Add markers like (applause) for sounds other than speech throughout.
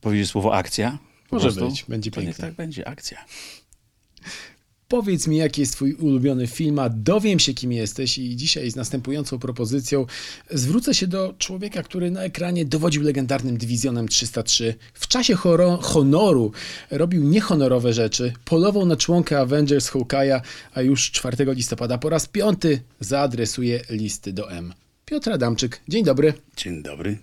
powiedzieć słowo akcja? Po Może prostu? być, będzie pięknie. tak będzie, akcja. Powiedz mi, jaki jest twój ulubiony film, a dowiem się, kim jesteś i dzisiaj z następującą propozycją zwrócę się do człowieka, który na ekranie dowodził legendarnym Dywizjonem 303. W czasie honoru robił niehonorowe rzeczy, polował na członka Avengers Hawkeye'a, a już 4 listopada po raz piąty zaadresuje listy do M. Piotr Adamczyk, dzień dobry. Dzień dobry.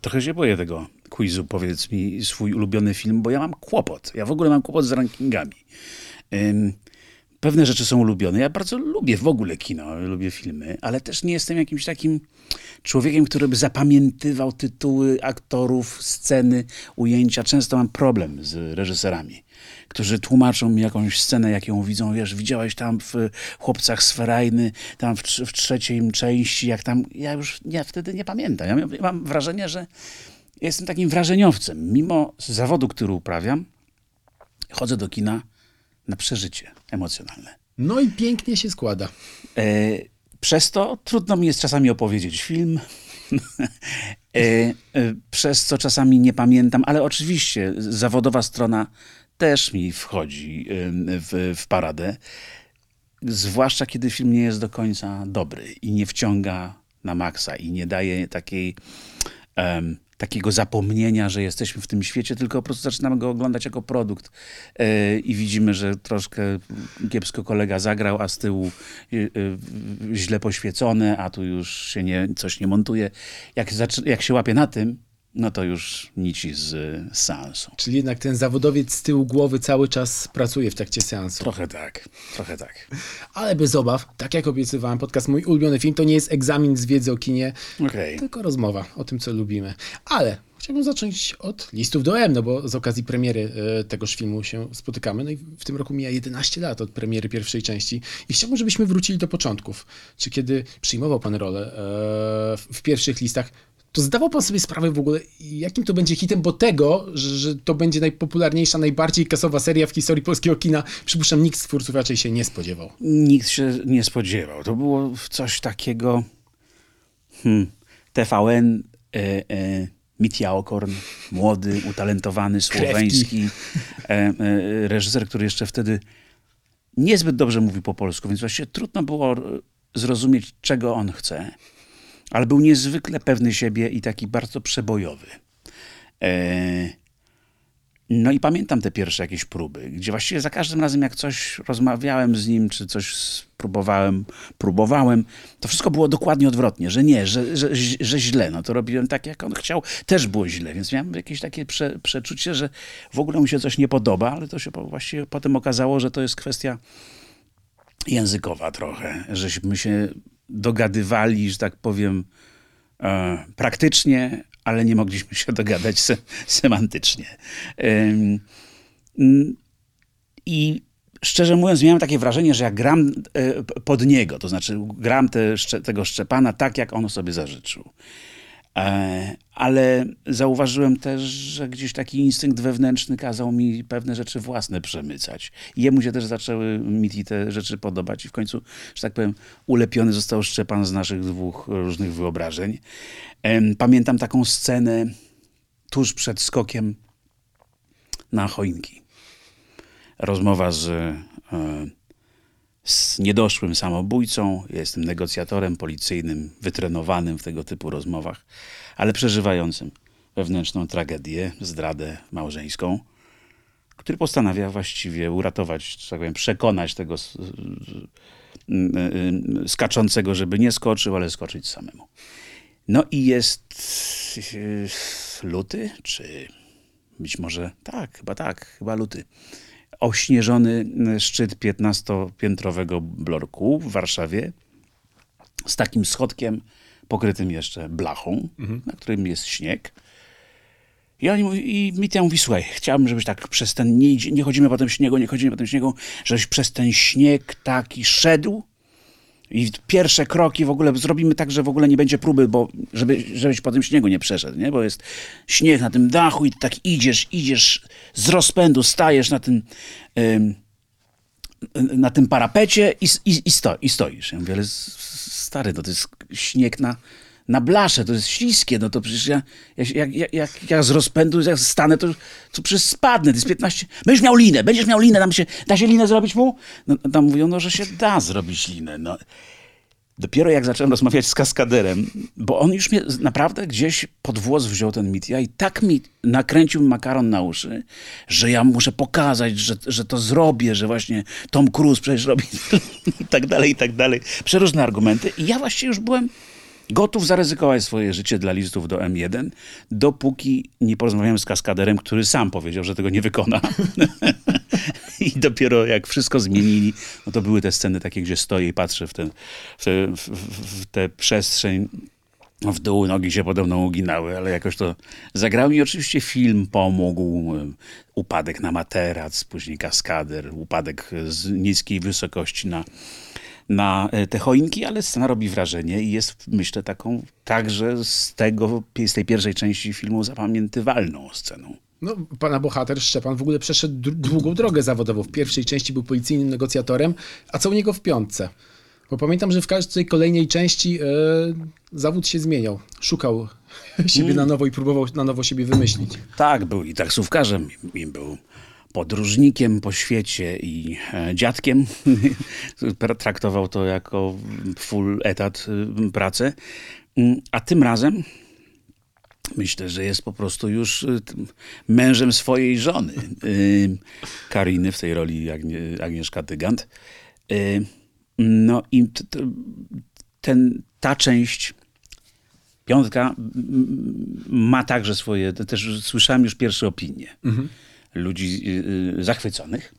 Trochę się boję tego quizu, powiedz mi swój ulubiony film, bo ja mam kłopot. Ja w ogóle mam kłopot z rankingami. Pewne rzeczy są ulubione. Ja bardzo lubię w ogóle kino, lubię filmy, ale też nie jestem jakimś takim człowiekiem, który by zapamiętywał tytuły aktorów, sceny, ujęcia. Często mam problem z reżyserami, którzy tłumaczą mi jakąś scenę, jak ją widzą. Wiesz, widziałeś tam w Chłopcach z tam w, w trzeciej części, jak tam... Ja już wtedy nie pamiętam. Ja mam wrażenie, że jestem takim wrażeniowcem. Mimo zawodu, który uprawiam, chodzę do kina na przeżycie emocjonalne. No i pięknie się składa. E, przez to trudno mi jest czasami opowiedzieć film. (laughs) e, e, przez co czasami nie pamiętam, ale oczywiście zawodowa strona też mi wchodzi w, w paradę. Zwłaszcza kiedy film nie jest do końca dobry i nie wciąga na maksa i nie daje takiej um, takiego zapomnienia, że jesteśmy w tym świecie, tylko po prostu zaczynamy go oglądać jako produkt yy, i widzimy, że troszkę kiepsko kolega zagrał, a z tyłu yy, yy, źle poświecone, a tu już się nie, coś nie montuje. Jak, jak się łapie na tym, no to już nici z, z seansu. Czyli jednak ten zawodowiec z tyłu głowy cały czas pracuje w trakcie seansu. Trochę tak, trochę tak. Ale bez obaw, tak jak obiecywałem, podcast Mój Ulubiony Film to nie jest egzamin z wiedzy o kinie, okay. tylko rozmowa o tym, co lubimy. Ale chciałbym zacząć od listów do M, no bo z okazji premiery e, tegoż filmu się spotykamy. No i w tym roku mija 11 lat od premiery pierwszej części i chciałbym, żebyśmy wrócili do początków. Czy kiedy przyjmował pan rolę e, w pierwszych listach, to zdawał pan sobie sprawę w ogóle, jakim to będzie hitem, bo tego, że, że, to będzie najpopularniejsza, najbardziej kasowa seria w historii polskiego kina, przypuszczam, nikt z twórców raczej się nie spodziewał. Nikt się nie spodziewał. To było coś takiego... Hmm, TVN... E, e, Mitja Okorn, młody, utalentowany, słoweński e, e, reżyser, który jeszcze wtedy niezbyt dobrze mówi po polsku, więc właściwie trudno było zrozumieć, czego on chce ale był niezwykle pewny siebie i taki bardzo przebojowy. E, no i pamiętam te pierwsze jakieś próby, gdzie właściwie za każdym razem, jak coś rozmawiałem z nim, czy coś spróbowałem, próbowałem, to wszystko było dokładnie odwrotnie, że nie, że, że, że źle. No to robiłem tak, jak on chciał, też było źle, więc miałem jakieś takie prze, przeczucie, że w ogóle mu się coś nie podoba, ale to się właściwie potem okazało, że to jest kwestia językowa trochę, żeśmy się dogadywali, że tak powiem, e, praktycznie, ale nie mogliśmy się dogadać se, semantycznie. I szczerze mówiąc, miałem takie wrażenie, że jak gram e, pod niego, to znaczy gram te, tego Szczepana tak, jak on sobie zażyczył. E, ale zauważyłem też, że gdzieś taki instynkt wewnętrzny kazał mi pewne rzeczy własne przemycać. Jemu się też zaczęły mi te rzeczy podobać i w końcu, że tak powiem, ulepiony został Szczepan z naszych dwóch różnych wyobrażeń. Pamiętam taką scenę tuż przed skokiem na choinki. Rozmowa z e, z niedoszłym samobójcą. Jestem negocjatorem policyjnym, wytrenowanym w tego typu rozmowach, ale przeżywającym wewnętrzną tragedię, zdradę małżeńską, który postanawia właściwie uratować, tak powiem, przekonać tego skaczącego, żeby nie skoczył, ale skoczyć samemu. No i jest e, luty, czy być może tak, chyba tak, chyba luty ośnieżony szczyt 15-piętrowego blorku w Warszawie z takim schodkiem pokrytym jeszcze blachą, mhm. na którym jest śnieg. I, oni, I Mitya mówi, słuchaj, chciałbym, żebyś tak przez ten, nie, nie chodzimy po tym śniegu, nie chodzimy po tym śniegu, żebyś przez ten śnieg taki szedł i pierwsze kroki w ogóle zrobimy tak, że w ogóle nie będzie próby, bo żeby, żebyś po tym śniegu nie przeszedł, nie? Bo jest śnieg na tym dachu i tak idziesz, idziesz z rozpędu, stajesz na tym, ym, na tym parapecie i, i, i, sto, i stoisz. Ja mówię, ale stary, to jest śnieg na na blasze, to jest śliskie, no to przecież ja, jak, jak, jak ja z rozpędu jak stanę, to, to przecież spadnę, to jest 15, będziesz miał linę, będziesz miał linę, tam się, da się linę zrobić mu? No, tam mówią, no, że się da zrobić linę, no. Dopiero jak zacząłem rozmawiać z kaskaderem, bo on już mnie naprawdę gdzieś pod włos wziął ten Mitja i tak mi nakręcił makaron na uszy, że ja muszę pokazać, że, że to zrobię, że właśnie Tom Cruise przecież robi (laughs) i tak dalej, i tak dalej. Przeróżne argumenty i ja właściwie już byłem gotów zaryzykować swoje życie dla listów do M1, dopóki nie porozmawiałem z kaskaderem, który sam powiedział, że tego nie wykona. (laughs) I dopiero jak wszystko zmienili, no to były te sceny takie, gdzie stoję i patrzę w, ten, w, te, w, w tę przestrzeń w dół nogi się podobno uginały, ale jakoś to zagrał mi oczywiście film pomógł, upadek na materac, później kaskader, upadek z niskiej wysokości na na e, te choinki, ale scena robi wrażenie i jest, myślę, taką także z, tego, z tej pierwszej części filmu zapamiętywalną sceną. No, pana bohater Szczepan w ogóle przeszedł długą drogę zawodową. W pierwszej części był policyjnym negocjatorem, a co u niego w piątce? Bo pamiętam, że w każdej kolejnej części e, zawód się zmieniał. Szukał (laughs) siebie mm. na nowo i próbował na nowo siebie wymyślić. Tak, był i taksówkarzem, i był podróżnikiem po świecie i e, dziadkiem. (laughs) Traktował to jako full etat y, pracę. Mm, a tym razem myślę, że jest po prostu już y, mężem swojej żony. Y, Kariny w tej roli Agnieszka Tygant. No i ten, ta część Piątka ma także swoje, też słyszałem już pierwsze opinie. Mhm ludzi y, y, zachwyconych.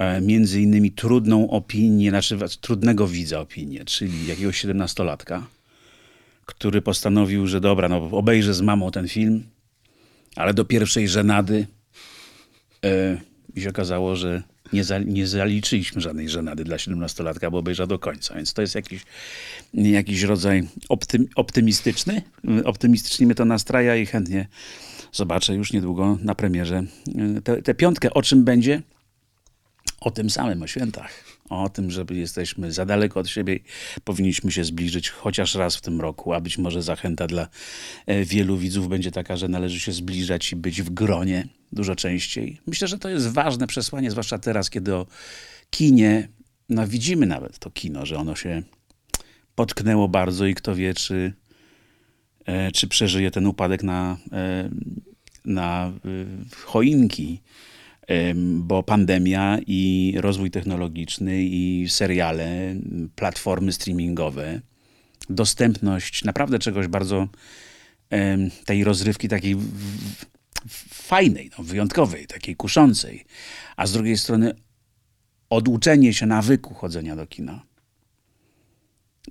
E, między innymi trudną opinię, znaczy trudnego widza opinię, czyli jakiegoś siedemnastolatka, który postanowił, że dobra, no obejrzę z mamą ten film, ale do pierwszej żenady e, i się okazało, że nie, za, nie zaliczyliśmy żadnej żenady dla siedemnastolatka, bo obejrzał do końca. Więc to jest jakiś, jakiś rodzaj optym, optymistyczny. Optymistycznie mnie to nastraja i chętnie zobaczę już niedługo na premierze tę piątkę. O czym będzie? O tym samym, o świętach. O tym, że jesteśmy za daleko od siebie powinniśmy się zbliżyć chociaż raz w tym roku, a być może zachęta dla e, wielu widzów będzie taka, że należy się zbliżać i być w gronie dużo częściej. Myślę, że to jest ważne przesłanie, zwłaszcza teraz, kiedy o kinie, no widzimy nawet to kino, że ono się potknęło bardzo i kto wie, czy E, czy przeżyje ten upadek na, e, na e, choinki, bo pandemia i rozwój technologiczny i seriale, platformy streamingowe, dostępność naprawdę czegoś bardzo tej rozrywki takiej fajnej, no, wyjątkowej, takiej kuszącej, a z drugiej strony oduczenie się nawyku chodzenia do kina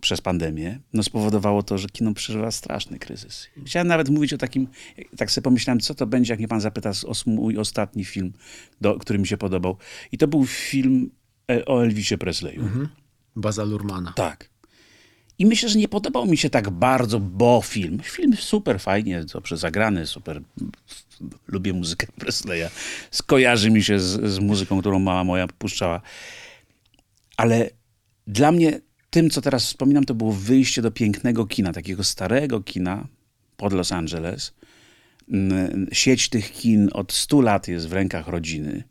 przez pandemię, no spowodowało to, że kino przeżywa straszny kryzys. Chciałem nawet mówić o takim, tak sobie pomyślałem, co to będzie, jak mnie pan zapyta o mój ostatni film, do, który mi się podobał. I to był film e, o Elvisie Presleyu. Mhm. Baza Lurmana. Tak. I myślę, że nie podobał mi się tak bardzo, bo film. Film super fajnie, dobrze zagrany, super. Lubię muzykę Presleya. Skojarzy mi się z, z muzyką, którą mama moja puszczała. Ale dla mnie tym, co teraz wspominam, to było wyjście do pięknego kina, takiego starego kina pod Los Angeles. Mm, sieć tych kin od 100 lat jest w rękach rodziny.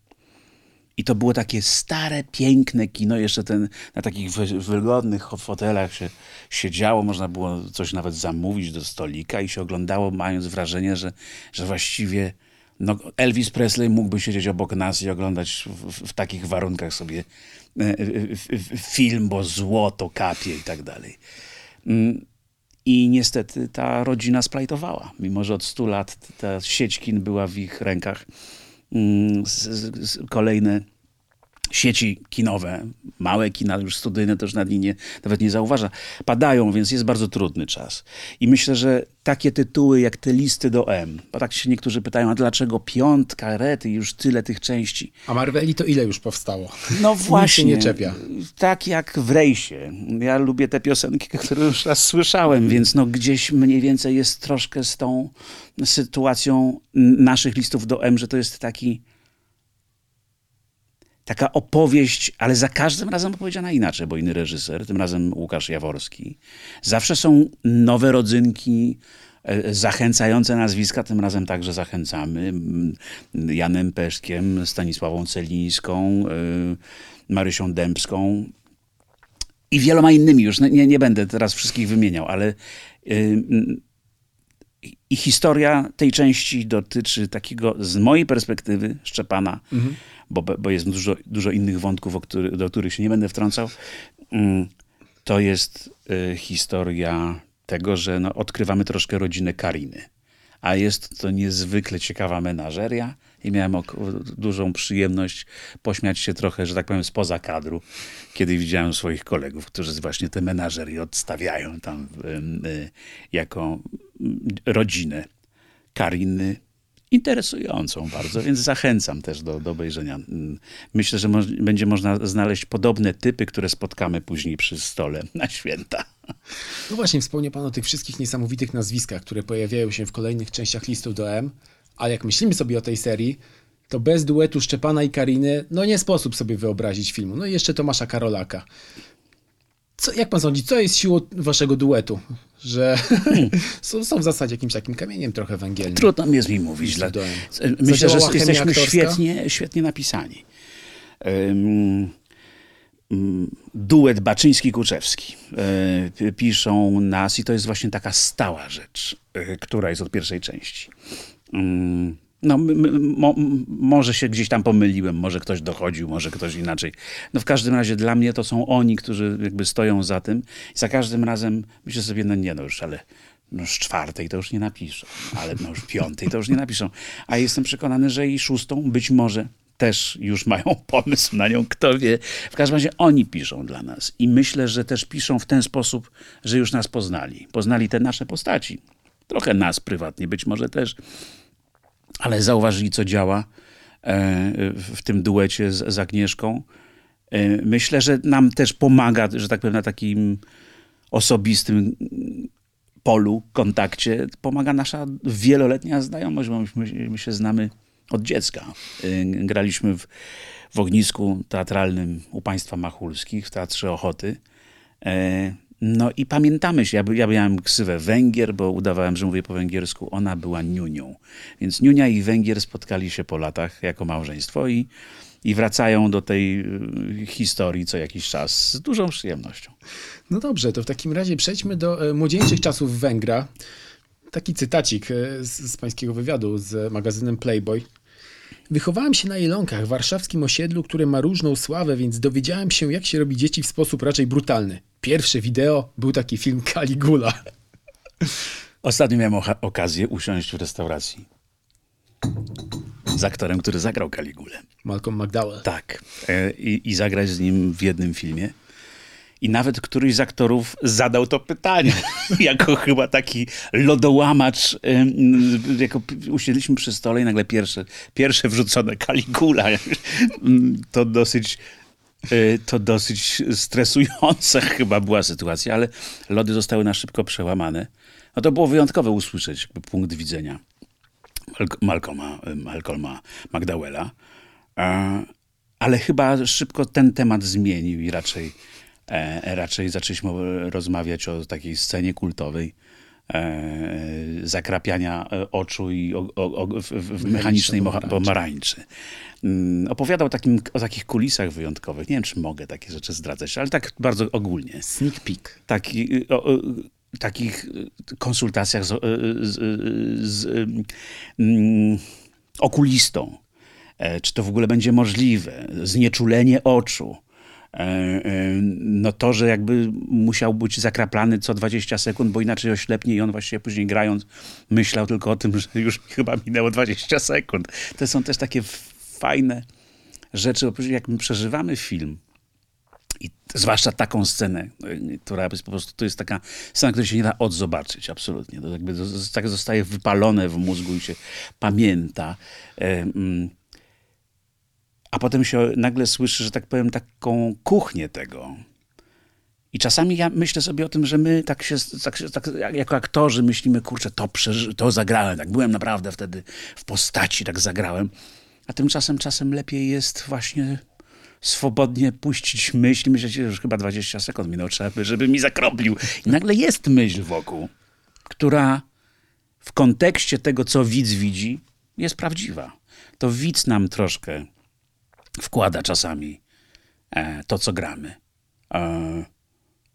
I to było takie stare, piękne kino. Jeszcze ten, na takich wygodnych fotelach się siedziało, można było coś nawet zamówić do stolika i się oglądało, mając wrażenie, że, że właściwie no, Elvis Presley mógłby siedzieć obok nas i oglądać w, w, w takich warunkach sobie film, bo złoto kapie i tak dalej. Mm, I niestety ta rodzina splajtowała. Mimo, że od 100 lat ta sieć kin była w ich rękach, mm, kolejne sieci kinowe, małe kina, już studyjne też nad nie, nawet nie zauważa, padają, więc jest bardzo trudny czas. I myślę, że takie tytuły jak te listy do M, bo tak się niektórzy pytają, a dlaczego piątka, rety, już tyle tych części. A Marveli to ile już powstało? No (laughs) właśnie. nie czepia. Tak jak w Rejsie. Ja lubię te piosenki, (laughs) które już raz słyszałem, więc no gdzieś mniej więcej jest troszkę z tą sytuacją naszych listów do M, że to jest taki taka opowieść, ale za każdym razem opowiedziana inaczej, bo inny reżyser, tym razem Łukasz Jaworski. Zawsze są nowe rodzynki, e, zachęcające nazwiska, tym razem także zachęcamy. Janem Peszkiem, Stanisławą Celińską, e, Marysią Dębską i wieloma innymi. Już nie, nie będę teraz wszystkich wymieniał, ale e, i historia tej części dotyczy takiego, z mojej perspektywy, Szczepana, mhm bo, bo jest dużo, dużo innych wątków, który, do których się nie będę wtrącał. Mm, to jest y, historia tego, że no, odkrywamy troszkę rodzinę Kariny. A jest to niezwykle ciekawa menażeria i miałem dużą przyjemność pośmiać się trochę, że tak powiem, spoza kadru, kiedy widziałem swoich kolegów, którzy właśnie te menażerie odstawiają tam y, jako y, rodzinę Kariny, interesującą bardzo, więc zachęcam też do, do obejrzenia. Myślę, że mo będzie można znaleźć podobne typy, które spotkamy później przy stole na święta. No właśnie, wspomniał Pan o tych wszystkich niesamowitych nazwiskach, które pojawiają się w kolejnych częściach listów do M, a jak myślimy sobie o tej serii, to bez duetu Szczepana i Kariny, no nie sposób sobie wyobrazić filmu. No i jeszcze Tomasza Karolaka. Co, jak pan sądzi, co jest siłą waszego duetu? Że hmm. (laughs) są, są, w zasadzie jakimś takim kamieniem trochę węgielnym. Trudno mi jest mi mówić. Dla... Myślę, że jesteśmy świetnie, świetnie napisani. Um, duet Baczyński-Kuczewski. E, piszą nas i to jest właśnie taka stała rzecz, e, która jest od pierwszej części. No, mo, może się gdzieś tam pomyliłem, może ktoś dochodził, może ktoś inaczej. No w każdym razie dla mnie to są oni, którzy jakby stoją za tym. I za każdym razem myślę sobie, no nie no już, ale no już czwartej to już nie napiszą, ale no już piątej to już nie napiszą. A jestem przekonany, że i szóstą być może też już mają pomysł na nią, kto wie. W każdym razie oni piszą dla nas i myślę, że też piszą w ten sposób, że już nas poznali. Poznali te nasze postaci. Trochę nas prywatnie, być może też ale zauważyli, co działa e, w tym duecie z, z Agnieszką. E, myślę, że nam też pomaga, że tak powiem, na takim osobistym polu, kontakcie, pomaga nasza wieloletnia znajomość, bo my, my się znamy od dziecka. E, graliśmy w, w ognisku teatralnym u państwa Machulskich w Teatrze Ochoty. No i pamiętamy się, ja, ja miałem ksywę Węgier, bo udawałem, że mówię po węgiersku, ona była Niunią. Więc Niunia i Węgier spotkali się po latach jako małżeństwo i, i wracają do tej y, historii co jakiś czas z dużą przyjemnością. No dobrze, to w takim razie przejdźmy do e, młodzieńczych czasów Węgra. Taki cytacik e, z, z pańskiego wywiadu z magazynem Playboy. Wychowałem się na Jelonkach, warszawskim osiedlu, które ma różną sławę, więc dowiedziałem się, jak się robi dzieci w sposób raczej brutalny. Pierwsze wideo był taki film Caligula. Ostatnio miałem okazję usiąść w restauracji z aktorem, który zagrał Caligulę. Malcolm McDowell. Tak. E, I, I zagrać z nim w jednym filmie. I nawet któryś z aktorów zadał to pytanie, (laughs) jako chyba taki lodołamacz. Jako usiedliśmy przy stole i nagle pierwsze, pierwsze wrzucone Caligula. (laughs) To dosyć to dosyć stresująca (laughs) chyba była sytuacja, ale lody zostały na szybko przełamane. No to było wyjątkowe usłyszeć punkt widzenia Malcolma, Malcolma McDowella. Ale chyba szybko ten temat zmienił i raczej E, raczej zaczęliśmy rozmawiać o takiej scenie kultowej e, zakrapiania e, oczu i o, o, w, w mechanicznej pomarańczy. Mm, opowiadał takim, o takich kulisach wyjątkowych. Nie wiem, czy mogę takie rzeczy zdradzać, ale tak bardzo ogólnie. Sneak peek. Taki, o, o, takich konsultacjach z, z, z mm, okulistą. Czy to w ogóle będzie możliwe? Znieczulenie oczu E, e, no to, że jakby musiał być zakraplany co 20 sekund, bo inaczej oślepnie i on właściwie później grając myślał tylko o tym, że już chyba minęło 20 sekund. To są też takie fajne rzeczy, jak my przeżywamy film, i zwłaszcza taką scenę, która jest po prostu, to jest taka scena, której się nie da odzobaczyć, absolutnie. To jakby tak zostaje wypalone w mózgu i się pamięta. A potem się nagle słyszy, że tak powiem, taką kuchnię tego. I czasami ja myślę sobie o tym, że my tak się, tak, tak jako aktorzy myślimy, kurczę, to, przeży- to zagrałem, tak byłem naprawdę wtedy w postaci, tak zagrałem. A tymczasem czasem lepiej jest właśnie swobodnie puścić myśl. Myślę, że już chyba 20 sekund minęło, trzeba, żeby mi zakroplił. I nagle jest myśl wokół, która w kontekście tego, co widz widzi, jest prawdziwa. To widz nam troszkę wkłada czasami e, to, co gramy. E,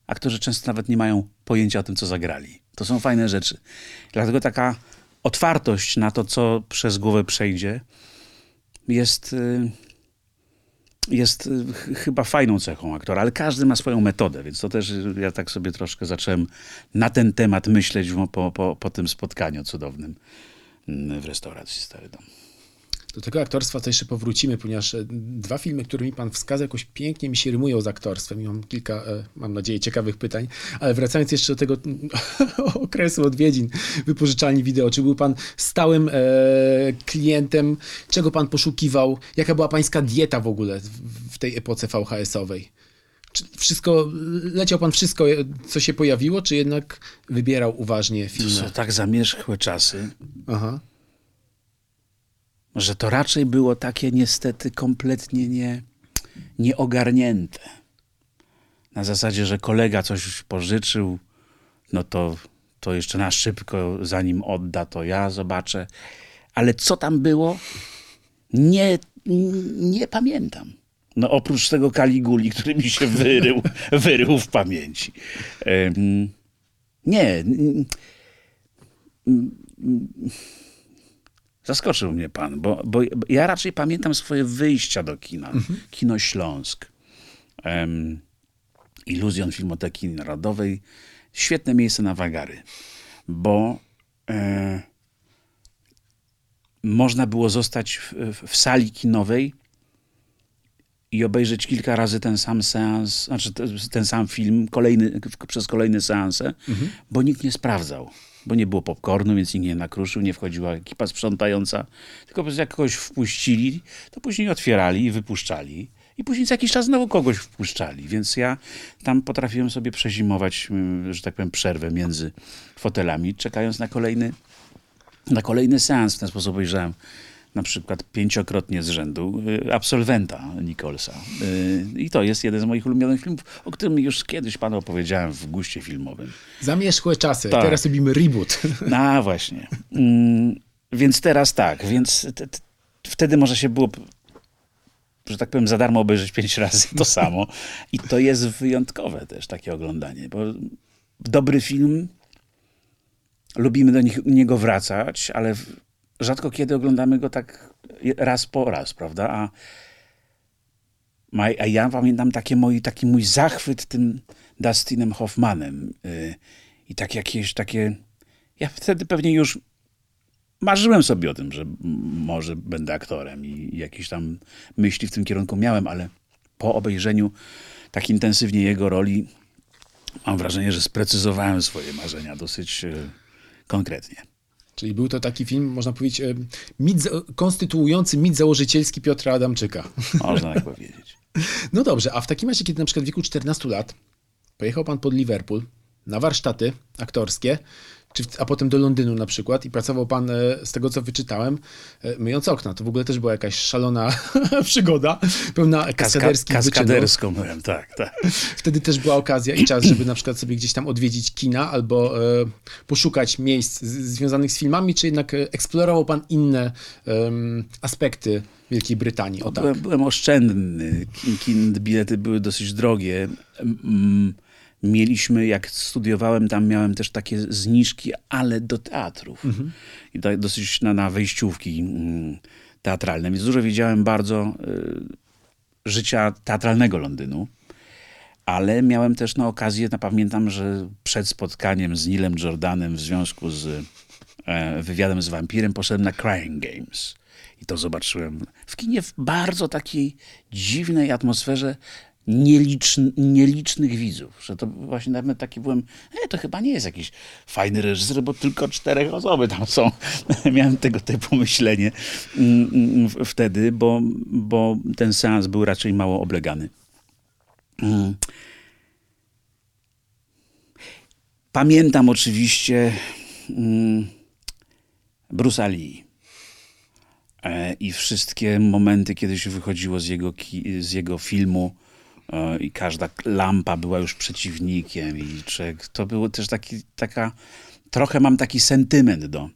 aktorzy często nawet nie mają pojęcia o tym, co zagrali. To są fajne rzeczy. Dlatego taka otwartość na to, co przez głowę przejdzie, jest, y, jest chyba fajną cechą aktora, ale każdy ma swoją metodę, więc to też ja tak sobie troszkę zacząłem na ten temat myśleć po, po, po tym spotkaniu cudownym mm, w restauracji Stary Dom. Do tego aktorstwa to jeszcze powrócimy, ponieważ e, dwa filmy, które mi pan wskazał, jakoś pięknie mi się rymują z aktorstwem i mam kilka, e, mam nadzieję, ciekawych pytań. Ale wracając jeszcze do tego (laughs) okresu odwiedzin wypożyczalni wideo, czy był pan stałym e, klientem? Czego pan poszukiwał? Jaka była pańska dieta w ogóle w tej epoce VHS-owej? Czy wszystko, leciał pan wszystko, co się pojawiło, czy jednak wybierał uważnie filmy? To są tak zamierzchłe czasy. Aha że to raczej było takie niestety kompletnie nie, nieogarnięte. Na zasadzie, że kolega coś pożyczył, no to, to jeszcze na szybko, zanim odda, to ja zobaczę. Ale co tam było, nie, nie pamiętam. No oprócz tego Kaliguli, który mi się wyrył, (laughs) wyrył w pamięci. Um, nie. Zaskoczył mnie pan, bo, bo ja raczej pamiętam swoje wyjścia do kina. Mhm. Kino Śląsk. Um, Iluzjon Filmoteki Narodowej. Świetne miejsce na wagary, bo e, można było zostać w, w, sali kinowej i obejrzeć kilka razy ten sam seans, znaczy ten sam film kolejny, przez kolejne seanse, mhm. bo nikt nie sprawdzał bo nie było popcornu, więc nikt nie nakruszył, nie wchodziła ekipa sprzątająca, tylko jak kogoś wpuścili, to później otwierali i wypuszczali. I później za jakiś czas znowu kogoś wpuszczali, więc ja tam potrafiłem sobie przezimować, mm, że tak powiem, przerwę między fotelami, czekając na kolejny, na kolejny seans. W ten sposób obejrzałem na przykład pięciokrotnie z rzędu y, absolwenta Nicholsa. Y, I to jest jeden z moich ulubionych filmów, o którym już kiedyś panu opowiedziałem w guście filmowym. Zamierzchłe czasy. Tak. Teraz robimy reboot. (laughs) No właśnie. Mm, więc teraz tak, więc wtedy może się było że tak powiem, za darmo obejrzeć pięć razy to samo. I to jest wyjątkowe też takie oglądanie, bo dobry film, lubimy do niego wracać, ale rzadko kiedy oglądamy go tak raz po raz, prawda? A, a ja pamiętam takie moi, taki mój zachwyt tym Dustinem Hoffmanem yy, i tak jakieś takie... Ja wtedy pewnie już marzyłem sobie o tym, że może będę aktorem i jakieś tam myśli w tym kierunku miałem, ale po obejrzeniu tak intensywnie jego roli mam wrażenie, że sprecyzowałem swoje marzenia dosyć yy, konkretnie. Czyli był to taki film, można powiedzieć, e, mit, konstytuujący mit założycielski Piotra Adamczyka. Można tak powiedzieć. No dobrze, a w takim razie, kiedy na przykład w wieku 14 lat pojechał pan pod Liverpool na warsztaty aktorskie, czy, a potem do Londynu na przykład i pracował pan, e, z tego co wyczytałem, e, myjąc okna. To w ogóle też była jakaś szalona (laughs) przygoda, pełna kaskaderskich Kaska Kaskaderską byłem, tak, tak. Wtedy też była okazja i czas, żeby na przykład sobie gdzieś tam odwiedzić kina albo e, poszukać miejsc związanych z filmami, czy jednak e, eksplorował pan inne aspekty Wielkiej Brytanii? O, tak. byłem, byłem oszczędny. Kin, bilety były dosyć drogie. Mm mieliśmy, jak studiowałem, tam miałem też takie zniżki, ale do teatrów. Mhm. I dosyć na, na wejściówki mm, teatralne. Więc dużo wiedziałem bardzo y, życia teatralnego Londynu. Ale miałem też na okazję, na pamiętam, że przed spotkaniem z Nilem Jordanem w związku z e, wywiadem z wampirem poszedłem na Crying Games. I to zobaczyłem w kinie w bardzo takiej dziwnej atmosferze, nieliczn, nielicznych widzów, że to właśnie nawet taki byłem, e, to chyba nie jest jakiś fajny reżyser, bo tylko czterech osoby tam są. (laughs) Miałem tego typu myślenie mm, mm, wtedy, bo, bo ten seans był raczej mało oblegany. Mm. Pamiętam oczywiście Bruce Lee. E, I wszystkie momenty, kiedy się wychodziło z jego, z jego filmu, i każda lampa była już przeciwnikiem, i to było też taki, taka. Trochę mam taki sentyment do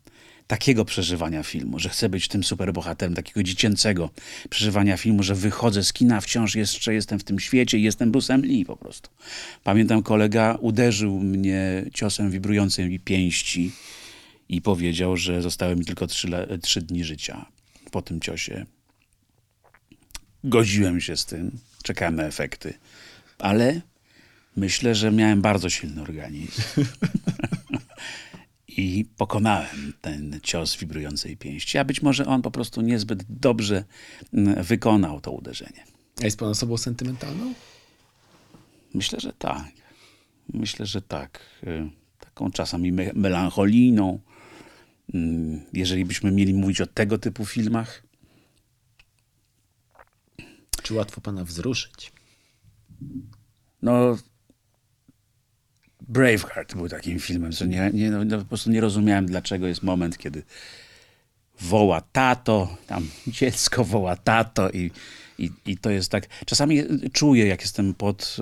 takiego przeżywania filmu, że chcę być tym superbohaterem, takiego dziecięcego przeżywania filmu, że wychodzę z kina, wciąż jeszcze jestem w tym świecie i jestem Bruce'em Lee po prostu. Pamiętam, kolega uderzył mnie ciosem wibrującej pięści i powiedział, że zostały mi tylko trzy, trzy dni życia po tym ciosie. Godziłem się z tym, czekałem na efekty, ale myślę, że miałem bardzo silny organizm. (laughs) I pokonałem ten cios wibrującej pięści, a być może on po prostu niezbyt dobrze mm, wykonał to uderzenie. A jest pan osobą sentymentalną? Myślę, że tak. Myślę, że tak. Y, taką czasami melancholijną, Mm, jeżeli byśmy mieli mówić o tego typu filmach. Czy łatwo pana wzruszyć? No, Braveheart był takim filmem, co nie, nie, no, no, po prostu nie rozumiałem, dlaczego jest moment, kiedy woła tato, tam dziecko woła tato i, i, i to jest tak... Czasami czuję, jak jestem pod...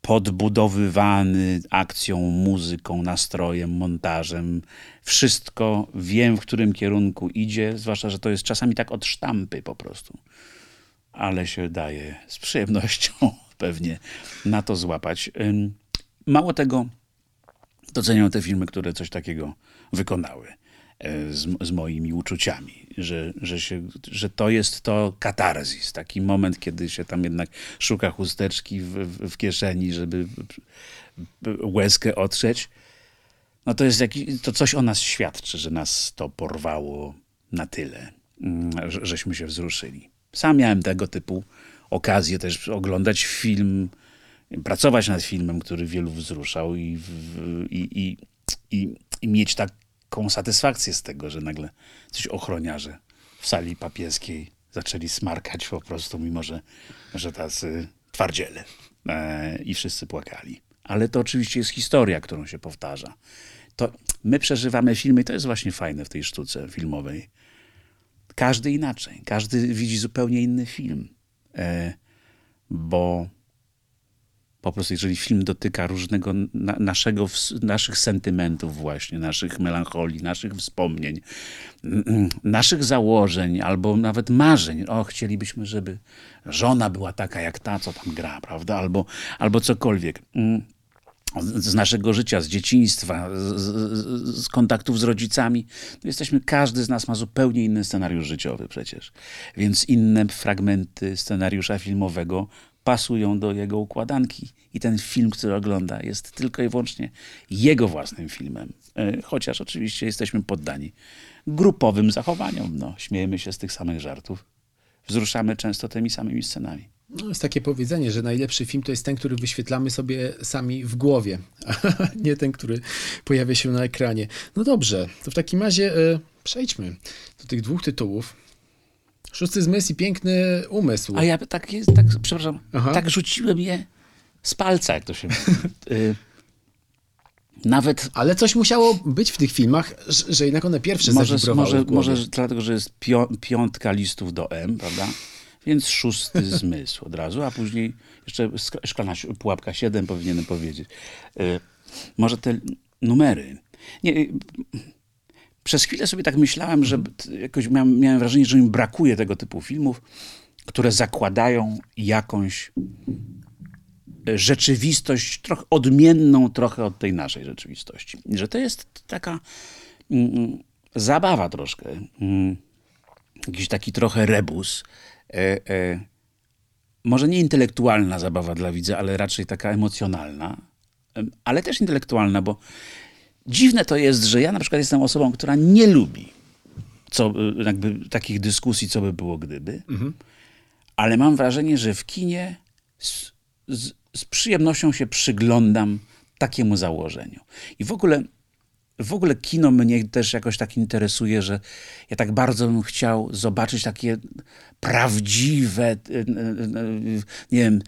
Podbudowywany akcją, muzyką, nastrojem, montażem. Wszystko wiem, w którym kierunku idzie, zwłaszcza, że to jest czasami tak od sztampy po prostu. Ale się daje z przyjemnością (laughs) pewnie na to złapać. Mało tego, doceniam te filmy, które coś takiego wykonały. E, z, z, moimi uczuciami, że, że, się, że to jest to katarzis, taki moment, kiedy się tam jednak szuka chusteczki w, w, kieszeni, żeby łezkę otrzeć. No to jest jakiś, to coś o nas świadczy, że nas to porwało na tyle, mm, że, żeśmy się wzruszyli. Sam miałem tego typu okazję też oglądać film, pracować nad filmem, który wielu wzruszał i, i, i, i, mieć tak taką satysfakcję z tego, że nagle coś ochroniarze w sali papieskiej zaczęli smarkać po prostu, mimo że, że tacy twardziele e, i wszyscy płakali. Ale to oczywiście jest historia, którą się powtarza. To my przeżywamy filmy i to jest właśnie fajne w tej sztuce filmowej. Każdy inaczej, każdy widzi zupełnie inny film, e, bo po prostu jeżeli film dotyka różnego na, naszego, naszych sentymentów właśnie, naszych melancholii, naszych wspomnień, naszych założeń albo nawet marzeń. O, chcielibyśmy, żeby żona była taka jak ta, co tam gra, prawda? Albo, albo cokolwiek mm, z naszego życia, z dzieciństwa, z, z, z, kontaktów z rodzicami, to jesteśmy, każdy z nas ma zupełnie inny scenariusz życiowy przecież. Więc inne fragmenty scenariusza filmowego pasują do jego układanki i ten film, który ogląda, jest tylko i wyłącznie jego własnym filmem. E, chociaż oczywiście jesteśmy poddani grupowym zachowaniom. No, śmiejemy się z tych samych żartów. Wzruszamy często tymi samymi scenami. No, jest takie powiedzenie, że najlepszy film to jest ten, który wyświetlamy sobie sami w głowie, a nie ten, który pojawia się na ekranie. No dobrze, to w takim razie e, przejdźmy do tych dwóch tytułów. Szósty zmysł i piękny umysł. A ja tak, jest, tak przepraszam, Aha. tak rzuciłem je z palca, jak to się mówi. Y, nawet... Ale coś musiało być w tych filmach, że jednak one pierwsze może, może, może dlatego, że jest piątka listów do M, prawda? Więc szósty (laughs) zmysł od razu, a później jeszcze szklana pułapka 7 powinienem powiedzieć. Y, może te numery. Nie, y, przez chwilę sobie tak myślałem, że jakoś miałem, miałem wrażenie, że mi brakuje tego typu filmów, które zakładają jakąś e, rzeczywistość trochę odmienną trochę od tej naszej rzeczywistości. Że to jest taka mm, mm zabawa troszkę, mm, jakiś taki trochę rebus. E, e, może nie intelektualna zabawa dla widza, ale raczej taka emocjonalna, ale też intelektualna, bo Dziwne to jest, że ja na przykład jestem osobą, która nie lubi co, y, jakby takich dyskusji, co by było gdyby, mhm. ale mam wrażenie, że w kinie z, z, z przyjemnością się przyglądam takiemu założeniu. I w ogóle w ogóle kino mnie też jakoś tak interesuje, że ja tak bardzo bym chciał zobaczyć takie prawdziwe, y, y, nie wiem,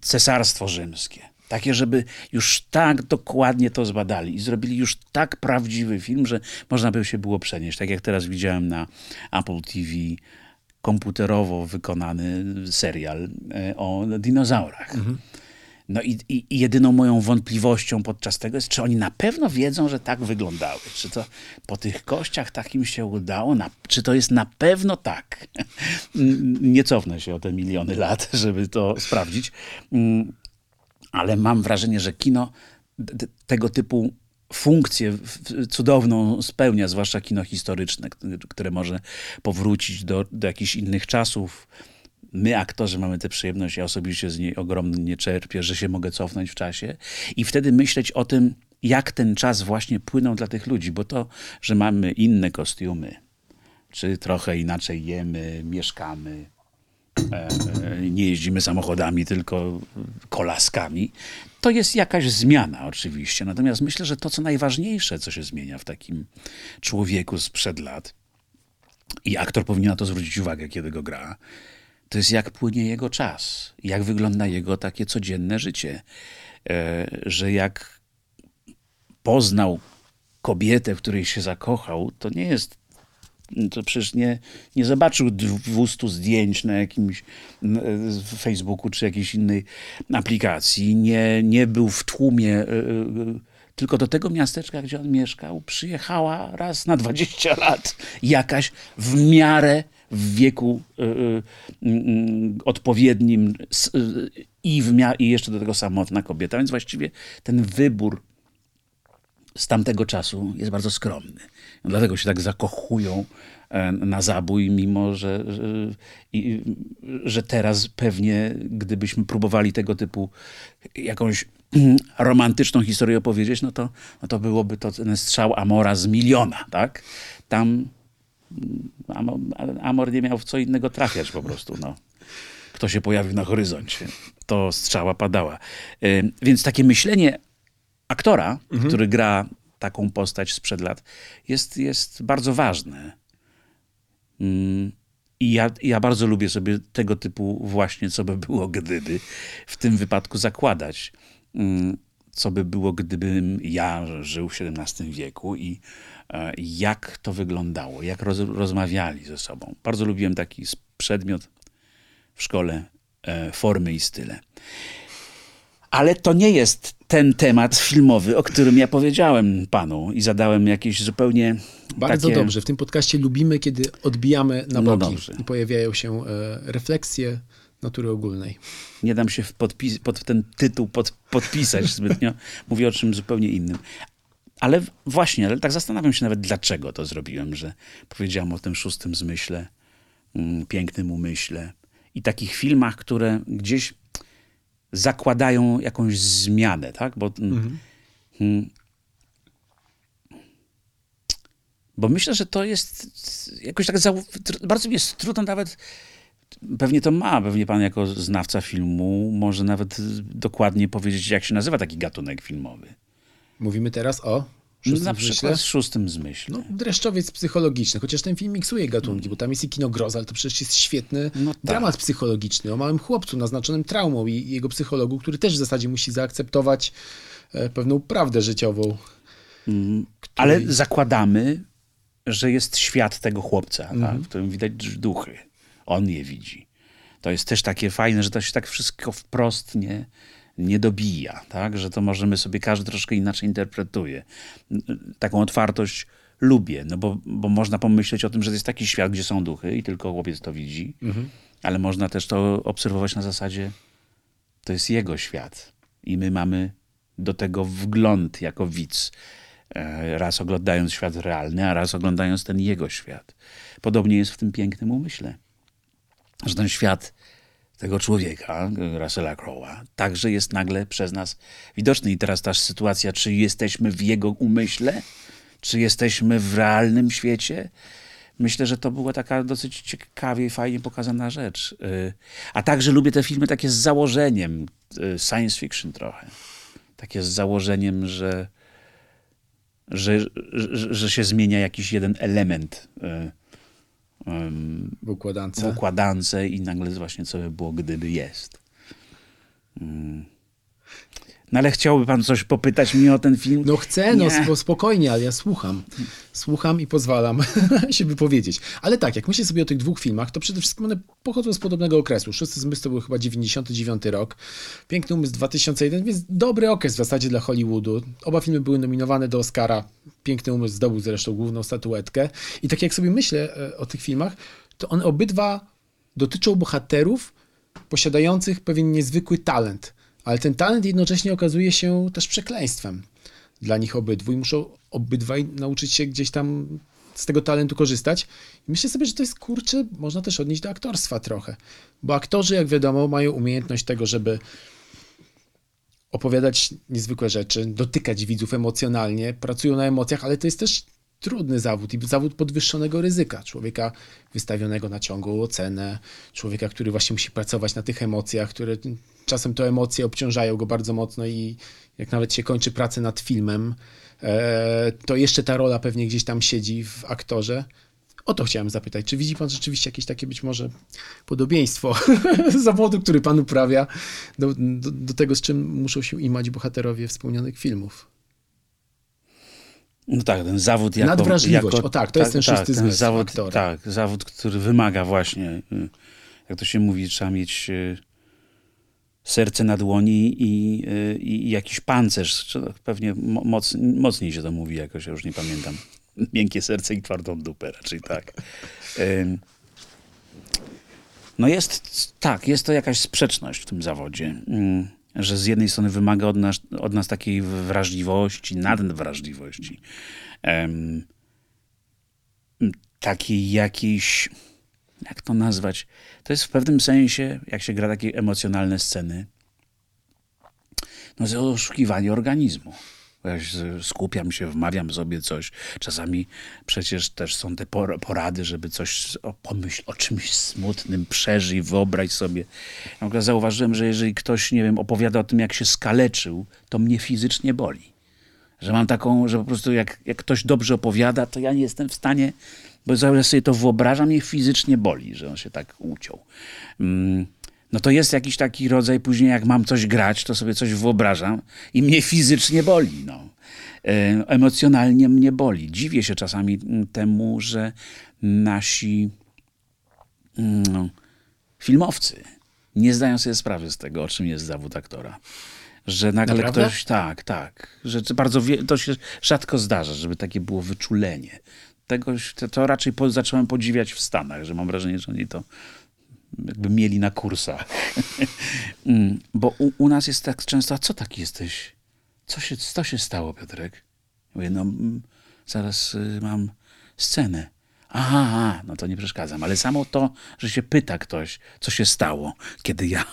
cesarstwo rzymskie Takie, żeby już tak dokładnie to zbadali i zrobili już tak prawdziwy film, że można by się było przenieść. Tak jak teraz widziałem na Apple TV komputerowo wykonany serial e, o dinozaurach. Mhm. No i, i, i, jedyną moją wątpliwością podczas tego jest, czy oni na pewno wiedzą, że tak wyglądały. Czy to po tych kościach takim się udało? Na, czy to jest na pewno tak? (laughs) Nie cofnę się o te miliony lat, żeby to sprawdzić. Mm, ale mam wrażenie, że kino tego typu funkcję cudowną spełnia, zwłaszcza kino historyczne, które może powrócić do, do jakichś innych czasów. My, aktorzy, mamy tę przyjemność, ja osobiście z niej ogromnie czerpię, że się mogę cofnąć w czasie i wtedy myśleć o tym, jak ten czas właśnie płynął dla tych ludzi, bo to, że mamy inne kostiumy, czy trochę inaczej jemy, mieszkamy, E, nie jeździmy samochodami, tylko kolaskami, to jest jakaś zmiana oczywiście. Natomiast myślę, że to, co najważniejsze, co się zmienia w takim człowieku sprzed lat, i aktor powinien na to zwrócić uwagę, kiedy go gra, to jest jak płynie jego czas, jak wygląda jego takie codzienne życie. E, że jak poznał kobietę, w której się zakochał, to nie jest to przecież nie, nie zobaczył 200 zdjęć na jakimś Facebooku czy jakiejś innej aplikacji, nie, nie był w tłumie, e, e, tylko do tego miasteczka, gdzie on mieszkał, przyjechała raz na 20 lat jakaś w miarę w wieku y, y, y, odpowiednim i, w mia- i jeszcze do tego samotna kobieta. Więc właściwie ten wybór z tamtego czasu jest bardzo skromny. Dlatego się tak zakochują e, na zabój, mimo że, że, że teraz pewnie, gdybyśmy próbowali tego typu jakąś romantyczną historię opowiedzieć, no to, no to byłoby to ten strzał Amora z miliona, tak? Tam Amor, Amor nie miał w co innego trafiać po prostu, no. Kto się pojawił na horyzoncie, to strzała padała. Więc takie myślenie aktora, mhm. który gra taką postać sprzed lat, jest, jest bardzo ważne. I ja, ja bardzo lubię sobie tego typu właśnie, co by było gdyby, w tym wypadku zakładać. Co by było, gdybym ja żył w XVII wieku i jak to wyglądało, jak roz, rozmawiali ze sobą. Bardzo lubiłem taki przedmiot w szkole, e, formy i style. Ale to nie jest ten temat filmowy, o którym ja powiedziałem panu i zadałem jakieś zupełnie. Bardzo takie... dobrze. W tym podcaście lubimy, kiedy odbijamy na no boki no i pojawiają się e, refleksje natury ogólnej. Nie dam się podpis- pod ten tytuł pod, podpisać zbytnio. Mówię o czymś zupełnie innym. Ale właśnie, ale tak zastanawiam się nawet, dlaczego to zrobiłem, że powiedziałem o tym szóstym zmyśle, mm, pięknym umyśle i takich filmach, które gdzieś zakładają jakąś zmianę, tak? Bo, mm, mhm. hmm, bo myślę, że to jest jakoś tak bardzo mi jest trudno nawet Pewnie to ma, pewnie pan jako znawca filmu może nawet dokładnie powiedzieć, jak się nazywa taki gatunek filmowy. Mówimy teraz o Szóstym na przykład zmyśle? z szóstym zmyśle. No, dreszczowiec psychologiczny, chociaż ten film miksuje gatunki, bo tam jest i kino groza, ale to przecież jest świetny no tak. dramat psychologiczny o małym chłopcu naznaczonym traumą i jego psychologu, który też w zasadzie musi zaakceptować e, pewną prawdę życiową. Mm, której... Ale zakładamy, że jest świat tego chłopca, mm. tak, w którym widać duchy. On je widzi. To jest też takie fajne, że to się tak wszystko wprost nie, nie dobija, tak? że to możemy sobie każdy troszkę inaczej interpretuje. Taką otwartość lubię, no bo, bo można pomyśleć o tym, że to jest taki świat, gdzie są duchy i tylko chłopiec to widzi, mhm. ale można też to obserwować na zasadzie, to jest jego świat i my mamy do tego wgląd jako widz, e, raz oglądając świat realny, a raz oglądając ten jego świat. Podobnie jest w tym pięknym umyśle, że ten świat tego człowieka, Russella Crowe'a, także jest nagle przez nas widoczny. I teraz ta sytuacja, czy jesteśmy w jego umyśle, czy jesteśmy w realnym świecie, myślę, że to była taka dosyć ciekawie i fajnie pokazana rzecz. Y, a także lubię te filmy takie z założeniem, y, science fiction trochę. Takie z założeniem, że, że, że, że się zmienia jakiś jeden element y, w układance. w układance i nagle właśnie co by było, gdyby jest. No ale chciałby pan coś popytać mnie o ten film? No chcę, no sp spokojnie, ale ja słucham. Słucham i pozwalam (laughs) się wypowiedzieć. Ale tak, jak myślę sobie o tych dwóch filmach, to przede wszystkim one pochodzą z podobnego okresu. Szósty zmysł to był chyba 99 rok, Piękny umysł 2001, więc dobry okres w zasadzie dla Hollywoodu. Oba filmy były nominowane do Oscara. Piękny umysł zdobył zresztą główną statuetkę. I tak jak sobie myślę e, o tych filmach, to one obydwa dotyczą bohaterów posiadających pewien niezwykły talent ale ten talent jednocześnie okazuje się też przekleństwem dla nich obydwu i muszą obydwaj nauczyć się gdzieś tam z tego talentu korzystać. I myślę sobie, że to jest kurczę, można też odnieść do aktorstwa trochę, bo aktorzy, jak wiadomo, mają umiejętność tego, żeby opowiadać niezwykłe rzeczy, dotykać widzów emocjonalnie, pracują na emocjach, ale to jest też trudny zawód i zawód podwyższonego ryzyka. Człowieka wystawionego na ciągłą ocenę, człowieka, który właśnie musi pracować na tych emocjach, które czasem to emocje obciążają go bardzo mocno i jak nawet się kończy pracę nad filmem, e, to jeszcze ta rola pewnie gdzieś tam siedzi w aktorze. O to chciałem zapytać, czy widzi pan rzeczywiście jakieś takie być może podobieństwo (laughs) zawodu, który pan uprawia, do, do, do tego, z czym muszą się imać bohaterowie wspomnianych filmów? No tak, ten zawód jako... Nadwrażliwość, jako, o tak, to tak, jest ten szósty tak, zmysł zawód, aktora. Tak, zawód, który wymaga właśnie, y, jak to się mówi, trzeba mieć y, serce na dłoni i, y, i jakiś pancerz, pewnie moc, mocniej się to mówi jakoś, ja już nie pamiętam. (laughs) Miękkie serce i twardą dupę, raczej tak. No jest, tak, jest to jakaś sprzeczność w tym zawodzie że z jednej strony wymaga od nas, od nas takiej wrażliwości, nadwrażliwości, takiej jakiejś, jak to nazwać, to jest w pewnym sensie, jak się gra takie emocjonalne sceny, no oszukiwanie organizmu. Ja skupiam się, wmawiam sobie coś. Czasami przecież też są te porady, żeby coś pomyśl o czymś smutnym, przeżyj, wyobraź sobie. Ja zauważyłem, że jeżeli ktoś, nie wiem, opowiada o tym, jak się skaleczył, to mnie fizycznie boli. Że mam taką, że po prostu jak, jak ktoś dobrze opowiada, to ja nie jestem w stanie, bo zaraz sobie to wyobrażam, mnie fizycznie boli, że on się tak uciął. Mm no to jest jakiś taki rodzaj, później jak mam coś grać, to sobie coś wyobrażam i mnie fizycznie boli. No. E, emocjonalnie mnie boli. Dziwię się czasami mm, temu, że nasi mm, filmowcy nie zdają sobie sprawy z tego, o czym jest zawód aktora. Że nagle Naprawdę? ktoś, tak, tak, że bardzo, to się rzadko zdarza, żeby takie było wyczulenie. Tego, to, raczej po, zacząłem podziwiać w Stanach, że mam wrażenie, że oni to jakby mieli na kursach. (laughs) Mm, bo u, u, nas jest tak często, a co taki jesteś? Co się, co się stało, Piotrek? Mówię, no mm, zaraz y, mam scenę. Aha, aha, no to nie przeszkadzam, ale samo to, że się pyta ktoś, co się stało, kiedy ja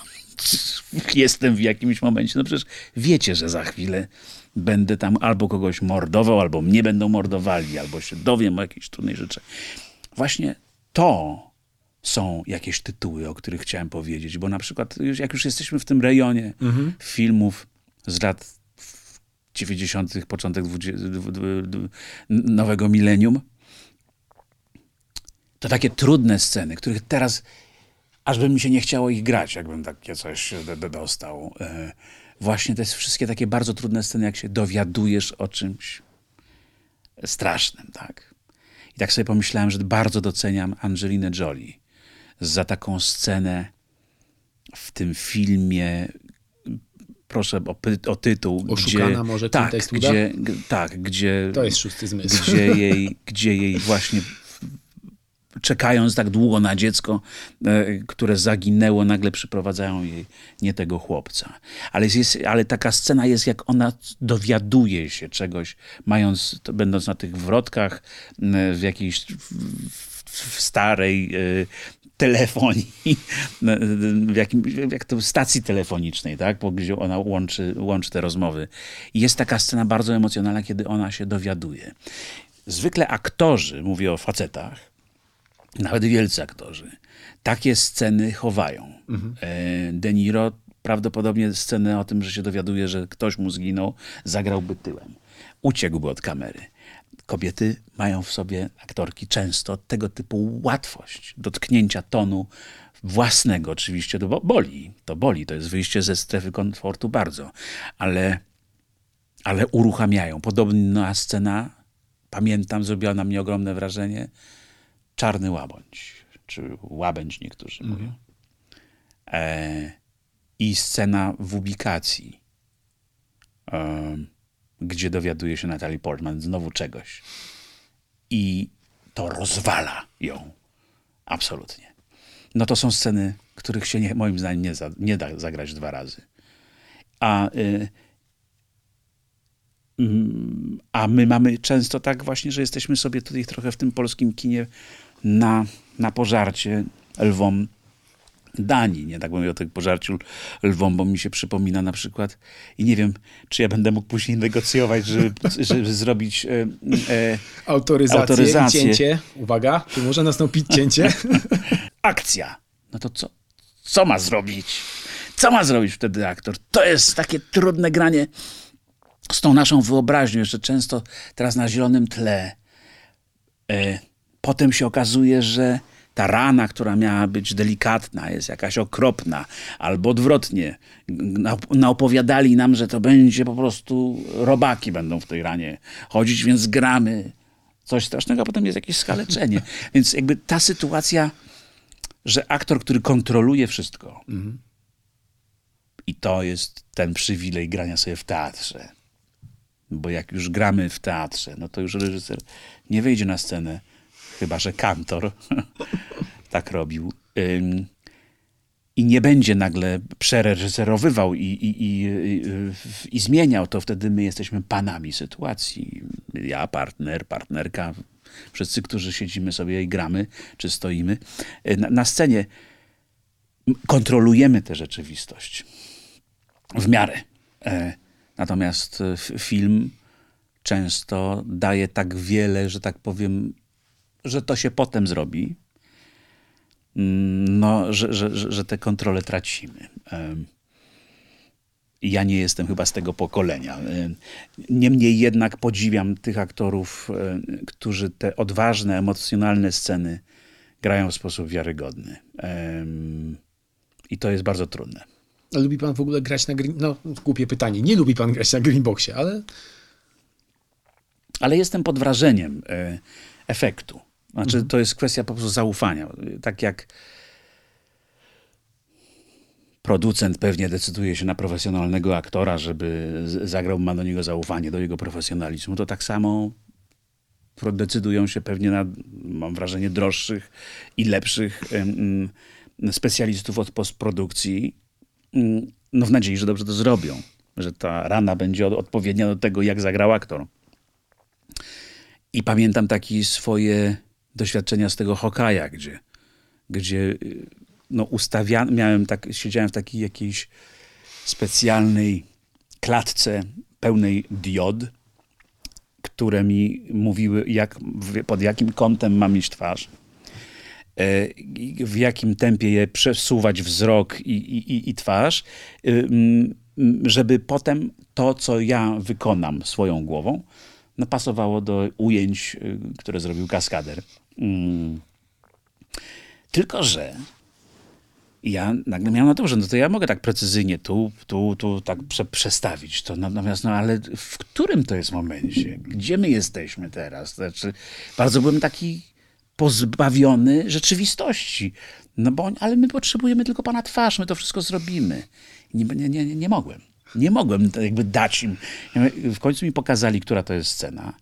(laughs) jestem w jakimś momencie, no przecież wiecie, że za chwilę będę tam albo kogoś mordował, albo mnie będą mordowali, albo się dowiem o jakiejś trudnej rzeczy. Właśnie to są jakieś tytuły, o których chciałem powiedzieć, bo na przykład, jak już jesteśmy w tym rejonie mhm. filmów z lat 90., początek 20, nowego milenium, to takie trudne sceny, których teraz aż by mi się nie chciało ich grać, jakbym takie coś dostał. Właśnie te wszystkie takie bardzo trudne sceny, jak się dowiadujesz o czymś strasznym, tak? I tak sobie pomyślałem, że bardzo doceniam Angelinę Jolie za taką scenę w tym filmie. Proszę o, o tytuł. Oszukana gdzie, może tak, gdzie, tak, gdzie. To jest szósty zmysł. Gdzie jej, gdzie jej właśnie czekając tak długo na dziecko, e, które zaginęło, nagle przyprowadzają jej nie tego chłopca. Ale, jest, ale taka scena jest, jak ona dowiaduje się czegoś, mając, będąc na tych wrotkach w jakiejś w starej e, telefonii, (laughs) w jakim, jak to stacji telefonicznej, tak? Bo gdzie ona łączy, łączy te rozmowy. Jest taka scena bardzo emocjonalna, kiedy ona się dowiaduje. Zwykle aktorzy, mówię o facetach, nawet wielcy aktorzy, takie sceny chowają. Mhm. E, De Niro prawdopodobnie scenę o tym, że się dowiaduje, że ktoś mu zginął, zagrałby tyłem. Uciekłby od kamery. kobiety mają w sobie, aktorki, często tego typu łatwość dotknięcia tonu własnego. Oczywiście to boli, to boli, to jest wyjście ze strefy komfortu bardzo, ale, ale uruchamiają. Podobna scena, pamiętam, zrobiła na mnie ogromne wrażenie, Czarny Łabędź, czy Łabędź niektórzy mhm. mówią. E, I scena w ubikacji, e, gdzie dowiaduje się Natalie Portman znowu czegoś. I to rozwala ją. Absolutnie. No to są sceny, których się nie, moim zdaniem nie, za, nie da zagrać dwa razy. A, y, mm, a my mamy często tak właśnie, że jesteśmy sobie tutaj trochę w tym polskim kinie na, na pożarcie lwom Danii. Nie tak mówię o tym pożarciu lwom, bo mi się przypomina na przykład i nie wiem, czy ja będę mógł później negocjować, żeby, (laughs) żeby zrobić e, e, autoryzację, autoryzację. cięcie. Uwaga, czy może nastąpić cięcie? (laughs) Akcja. No to co, co ma zrobić? Co ma zrobić wtedy aktor? To jest takie trudne granie z tą naszą wyobraźnią, jeszcze często teraz na zielonym tle. E, potem się okazuje, że ta rana, która miała być delikatna, jest jakaś okropna, albo odwrotnie. Naopowiadali nam, że to będzie po prostu robaki będą w tej ranie chodzić, więc gramy coś strasznego, a potem jest jakieś skaleczenie. (laughs) Więc jakby ta sytuacja, że aktor, który kontroluje wszystko, mhm. i to jest ten przywilej grania sobie w teatrze. Bo jak już gramy w teatrze, no to już reżyser nie wejdzie na scenę chyba że kantor (laughs) tak robił. I nie będzie nagle przereżyserowywał i, i, i, i, zmieniał, to wtedy my jesteśmy panami sytuacji. Ja, partner, partnerka, wszyscy, którzy siedzimy sobie i gramy, czy stoimy y, na, na scenie, kontrolujemy tę rzeczywistość w miarę. E, natomiast film często daje tak wiele, że tak powiem, że to się potem zrobi, mm, no, że, że, że te kontrole tracimy. Ja nie jestem chyba z tego pokolenia. Niemniej jednak podziwiam tych aktorów, którzy te odważne, emocjonalne sceny grają w sposób wiarygodny. I to jest bardzo trudne. A lubi pan w ogóle grać na green... No, głupie pytanie. Nie lubi pan grać na greenboxie, ale... Ale jestem pod wrażeniem e, efektu. Znaczy, mhm. to jest kwestia po prostu zaufania. Tak jak producent pewnie decyduje się na profesjonalnego aktora, żeby zagrał, ma do niego zaufanie, do jego profesjonalizmu, to tak samo decydują się pewnie na, mam wrażenie, droższych i lepszych specjalistów od postprodukcji, mm, no w nadziei, że dobrze to zrobią, że ta rana będzie odpowiednia do tego, jak zagrał aktor. I pamiętam takie swoje doświadczenia z tego Hokaja, gdzie, gdzie no ustawiano, miałem tak, siedziałem w takiej jakiejś specjalnej klatce pełnej diod, które mi mówiły, jak, pod jakim kątem mam mieć twarz, e, w jakim tempie je przesuwać wzrok i, i, i twarz, y, żeby potem to, co ja wykonam swoją głową, pasowało do ujęć, y, które zrobił kaskader. Mm. Tylko, że ja nagle miałem na to, że no to ja mogę tak precyzyjnie tu, tu, tu tak prze, przestawić to. Natomiast, no ale w którym to jest momencie? Gdzie my jesteśmy teraz? Znaczy, bardzo byłem taki pozbawiony rzeczywistości. No bo, ale my potrzebujemy tylko pana twarz, my to wszystko zrobimy. Nie, nie, nie, nie mogłem. Nie mogłem jakby dać im. W końcu mi pokazali, która to jest scena.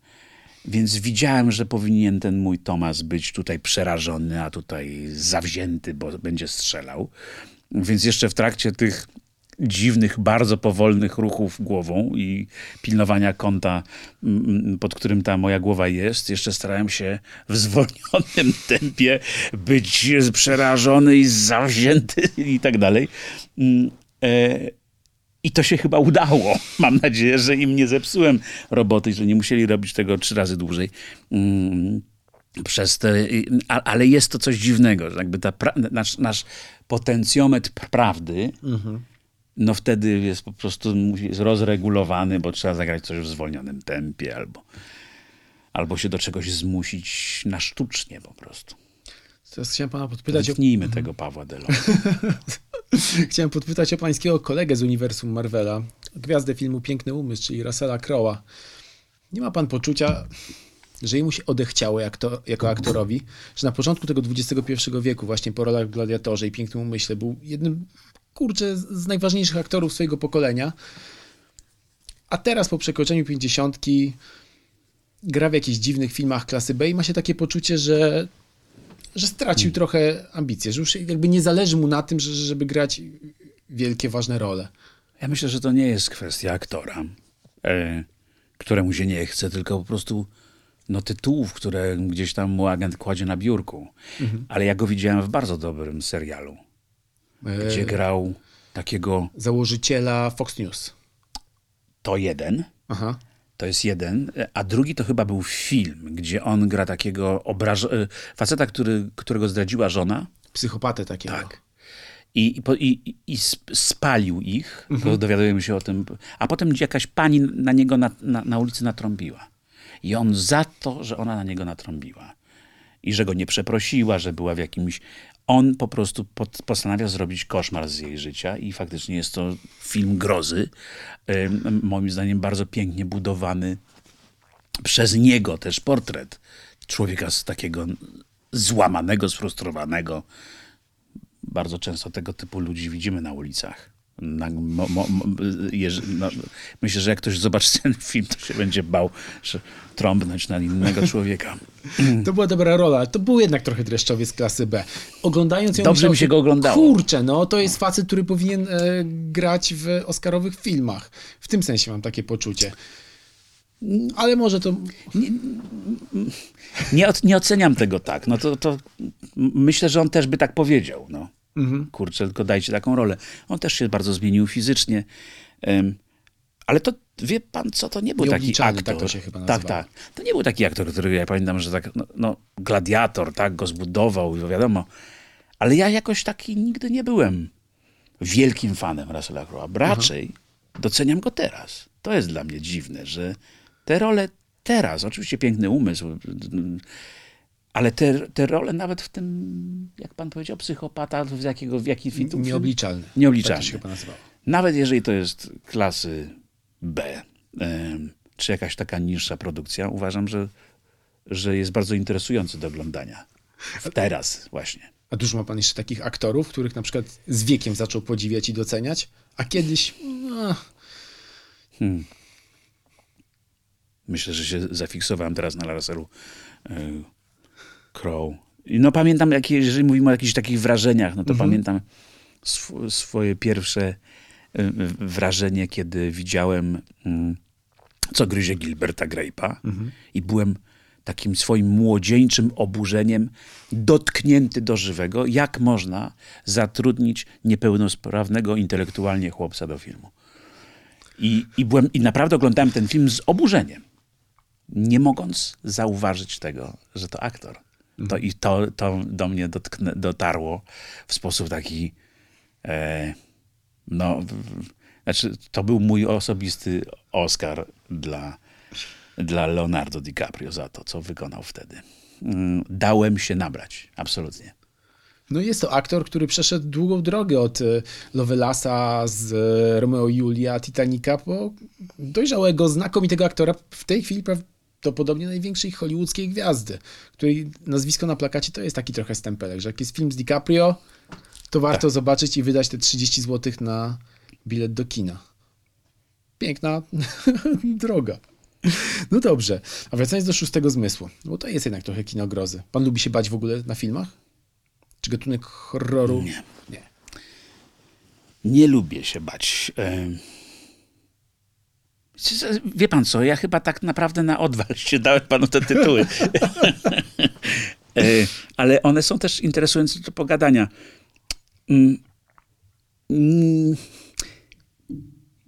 Więc widziałem, że powinien ten mój Tomas być tutaj przerażony, a tutaj zawzięty, bo będzie strzelał. Więc jeszcze w trakcie tych dziwnych, bardzo powolnych ruchów głową i pilnowania kąta, mm, mm, pod którym ta moja głowa jest, jeszcze starałem się w zwolnionym (laughs) tempie być przerażony i zawzięty i tak dalej. I to się chyba udało. (laughs) Mam nadzieję, że im nie zepsułem roboty, że nie musieli robić tego trzy razy dłużej. Mm, przez te, ale jest to coś dziwnego, że jakby ta nasz, nasz potencjometr prawdy, mhm. no wtedy jest po prostu jest rozregulowany, bo trzeba zagrać coś w zwolnionym tempie albo, albo się do czegoś zmusić na sztucznie po prostu. Teraz chciałem pana podpytać Wytnijmy o... tego Pawła Delo. (laughs) chciałem podpytać o pańskiego kolegę z uniwersum Marvela, gwiazdę filmu Piękny Umysł, czyli Russella Crowe'a. Nie ma pan poczucia, że jemu się odechciało jak to, jako aktorowi, że na początku tego XXI wieku, właśnie po rolach w Gladiatorze i Pięknym Umyśle, był jednym, kurczę, z najważniejszych aktorów swojego pokolenia, a teraz po przekroczeniu pięćdziesiątki gra w jakichś dziwnych filmach klasy B i ma się takie poczucie, że, że stracił hmm. trochę ambicje, że już jakby nie zależy mu na tym, żeby grać wielkie, ważne role. Ja myślę, że to nie jest kwestia aktora, e, któremu się nie chce, tylko po prostu no, tytułów, które gdzieś tam mu agent kładzie na biurku. Mhm. Ale ja go widziałem w bardzo dobrym serialu, e... gdzie grał takiego... Założyciela Fox News. To jeden. Aha. To jest jeden, a drugi to chyba był film, gdzie on gra takiego obraż... E, faceta, który, którego zdradziła żona. Psychopatę takiego. Tak. I, i, i, spalił ich, mhm. dowiadujemy się o tym. A potem jakaś pani na niego na, na, na ulicy natrąbiła. I on za to, że ona na niego natrąbiła i że go nie przeprosiła, że była w jakimś. On po prostu pod, postanawia zrobić koszmar z jej życia i faktycznie jest to film grozy. Moim zdaniem bardzo pięknie budowany przez niego też portret człowieka z takiego złamanego, sfrustrowanego. Bardzo często tego typu ludzi widzimy na ulicach. Na, mo, mo, jeż, no, myślę, że jak ktoś zobaczy ten film, to się będzie bał że trąbnąć na innego (laughs) człowieka. To była dobra rola. To był jednak trochę dreszczowiec klasy B. Oglądając ją Dobrze mi się go oglądało. Kurczę, no to jest facet, który powinien e, grać w oscarowych filmach. W tym sensie mam takie poczucie. Ale może to... Nie, nie, nie oceniam tego tak. No to, to myślę, że on też by tak powiedział. No. Mhm. Kurczę, tylko dajcie taką rolę. On też się bardzo zmienił fizycznie. Um, ale to, wie pan co, to nie był taki aktor. tak to się chyba nazywa. Tak, tak. To nie był taki aktor, który ja pamiętam, że tak, no, no gladiator, tak, go zbudował, wiadomo. Ale ja jakoś taki nigdy nie byłem wielkim fanem Russella Crowe'a. Raczej doceniam go teraz. To jest dla mnie dziwne, że te role teraz, oczywiście piękny umysł, ale te, te role nawet w tym, jak pan powiedział, psychopata, z jakiego, w jaki film? Nieobliczalny. Nieobliczalny. Tak się chyba nazywało. Nawet jeżeli to jest klasy B, czy jakaś taka niższa produkcja, uważam, że, że jest bardzo interesujący do oglądania. Teraz właśnie. A dużo ma pan jeszcze takich aktorów, których na przykład z wiekiem zaczął podziwiać i doceniać, a kiedyś... No... Hmm. Myślę, że się zafiksowałem teraz na Larselu Crow. No pamiętam, jak, jeżeli mówimy o jakichś takich wrażeniach, no to mhm. pamiętam sw swoje pierwsze y, wrażenie, kiedy widziałem, mm, co gryzie Gilberta Grape'a mhm. i byłem takim swoim młodzieńczym oburzeniem dotknięty do żywego, jak można zatrudnić niepełnosprawnego intelektualnie chłopca do filmu. I, i, byłem, I naprawdę oglądałem ten film z oburzeniem, nie mogąc zauważyć tego, że to aktor. To, I to, to do mnie dotknę, dotarło w sposób taki, e, no, w, znaczy, to był mój osobisty Oscar dla, dla Leonardo DiCaprio za to, co wykonał wtedy. Mm, dałem się nabrać, absolutnie. No jest to aktor, który przeszedł długą drogę od e, Lovelasa z e, Romeo Julia, Titanica, po dojrzałego, znakomitego aktora. W tej chwili to podobnie największej hollywoodzkiej gwiazdy, której nazwisko na plakacie to jest taki trochę stempelek, że jak jest film z DiCaprio, to warto tak. zobaczyć i wydać te 30 zł na bilet do kina. Piękna (laughs) droga. No dobrze, a wracając do szóstego zmysłu, no bo to jest jednak trochę kino grozy. Pan lubi się bać w ogóle na filmach? Czy gatunek horroru? Nie. Nie, Nie lubię się bać. Wie pan co, ja chyba tak naprawdę na odwal się dałem panu te tytuły. (laughs) E, ale one są też interesujące do pogadania. Mm, mm,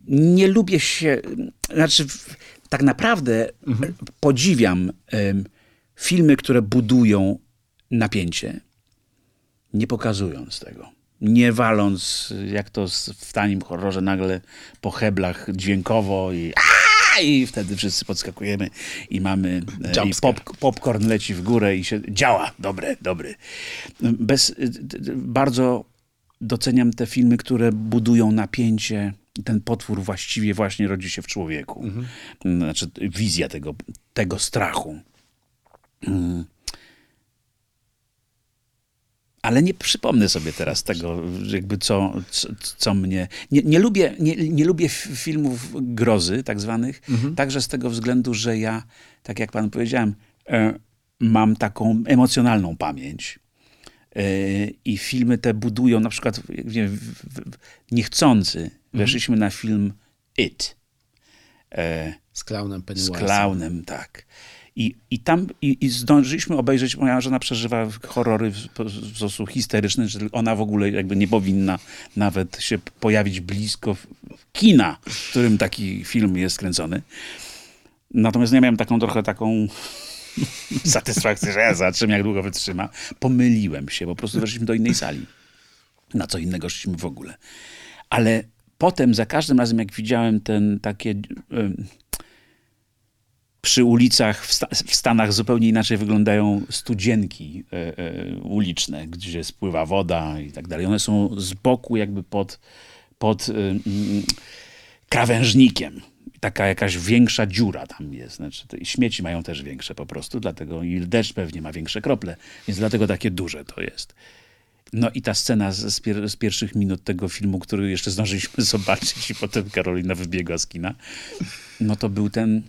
nie lubię się, znaczy tak naprawdę mhm. podziwiam filmy, które budują napięcie, nie pokazując tego nie waląc, jak to w tanim horrorze nagle po heblach dźwiękowo i i wtedy wszyscy podskakujemy i mamy e, i pop, popcorn leci w górę i się działa. Dobre, dobry. Bez, bardzo doceniam te filmy, które budują napięcie. Ten potwór właściwie właśnie rodzi się w człowieku. Mhm. Znaczy wizja tego, tego strachu. Mm. Ale nie przypomnę sobie teraz tego, jakby co, co, co mnie... Nie, nie, lubię, nie, nie lubię filmów grozy tak zwanych, mhm. także z tego względu, że ja, tak jak pan powiedziałem, e, mam taką emocjonalną pamięć. E, I filmy te budują, na przykład wiem, niechcący mhm. weszliśmy na film It. E, z klaunem Pennywise'em. Z klaunem, tak. I, i tam i, i zdążyliśmy obejrzeć, moja żona przeżywa horrory w, sposób histeryczny, że ona w ogóle jakby nie powinna nawet się pojawić blisko kina, w którym taki film jest kręcony. Natomiast ja miałem taką trochę taką (laughs) satysfakcję, że ja zobaczymy, jak długo wytrzyma. Pomyliłem się, po prostu weszliśmy do innej sali. Na co innego szliśmy w ogóle. Ale potem, za każdym razem, jak widziałem ten takie... przy ulicach w, sta w, Stanach zupełnie inaczej wyglądają studzienki e, e, uliczne, gdzie spływa woda i tak dalej. One są z boku jakby pod, pod krawężnikiem taka jakaś większa dziura tam jest. Znaczy, śmieci mają też większe po prostu, dlatego i deszcz pewnie ma większe krople, więc dlatego takie duże to jest. No i ta scena z, pier z, pierwszych minut tego filmu, który jeszcze zdążyliśmy (laughs) zobaczyć i potem Karolina wybiegła z kina, no to był ten,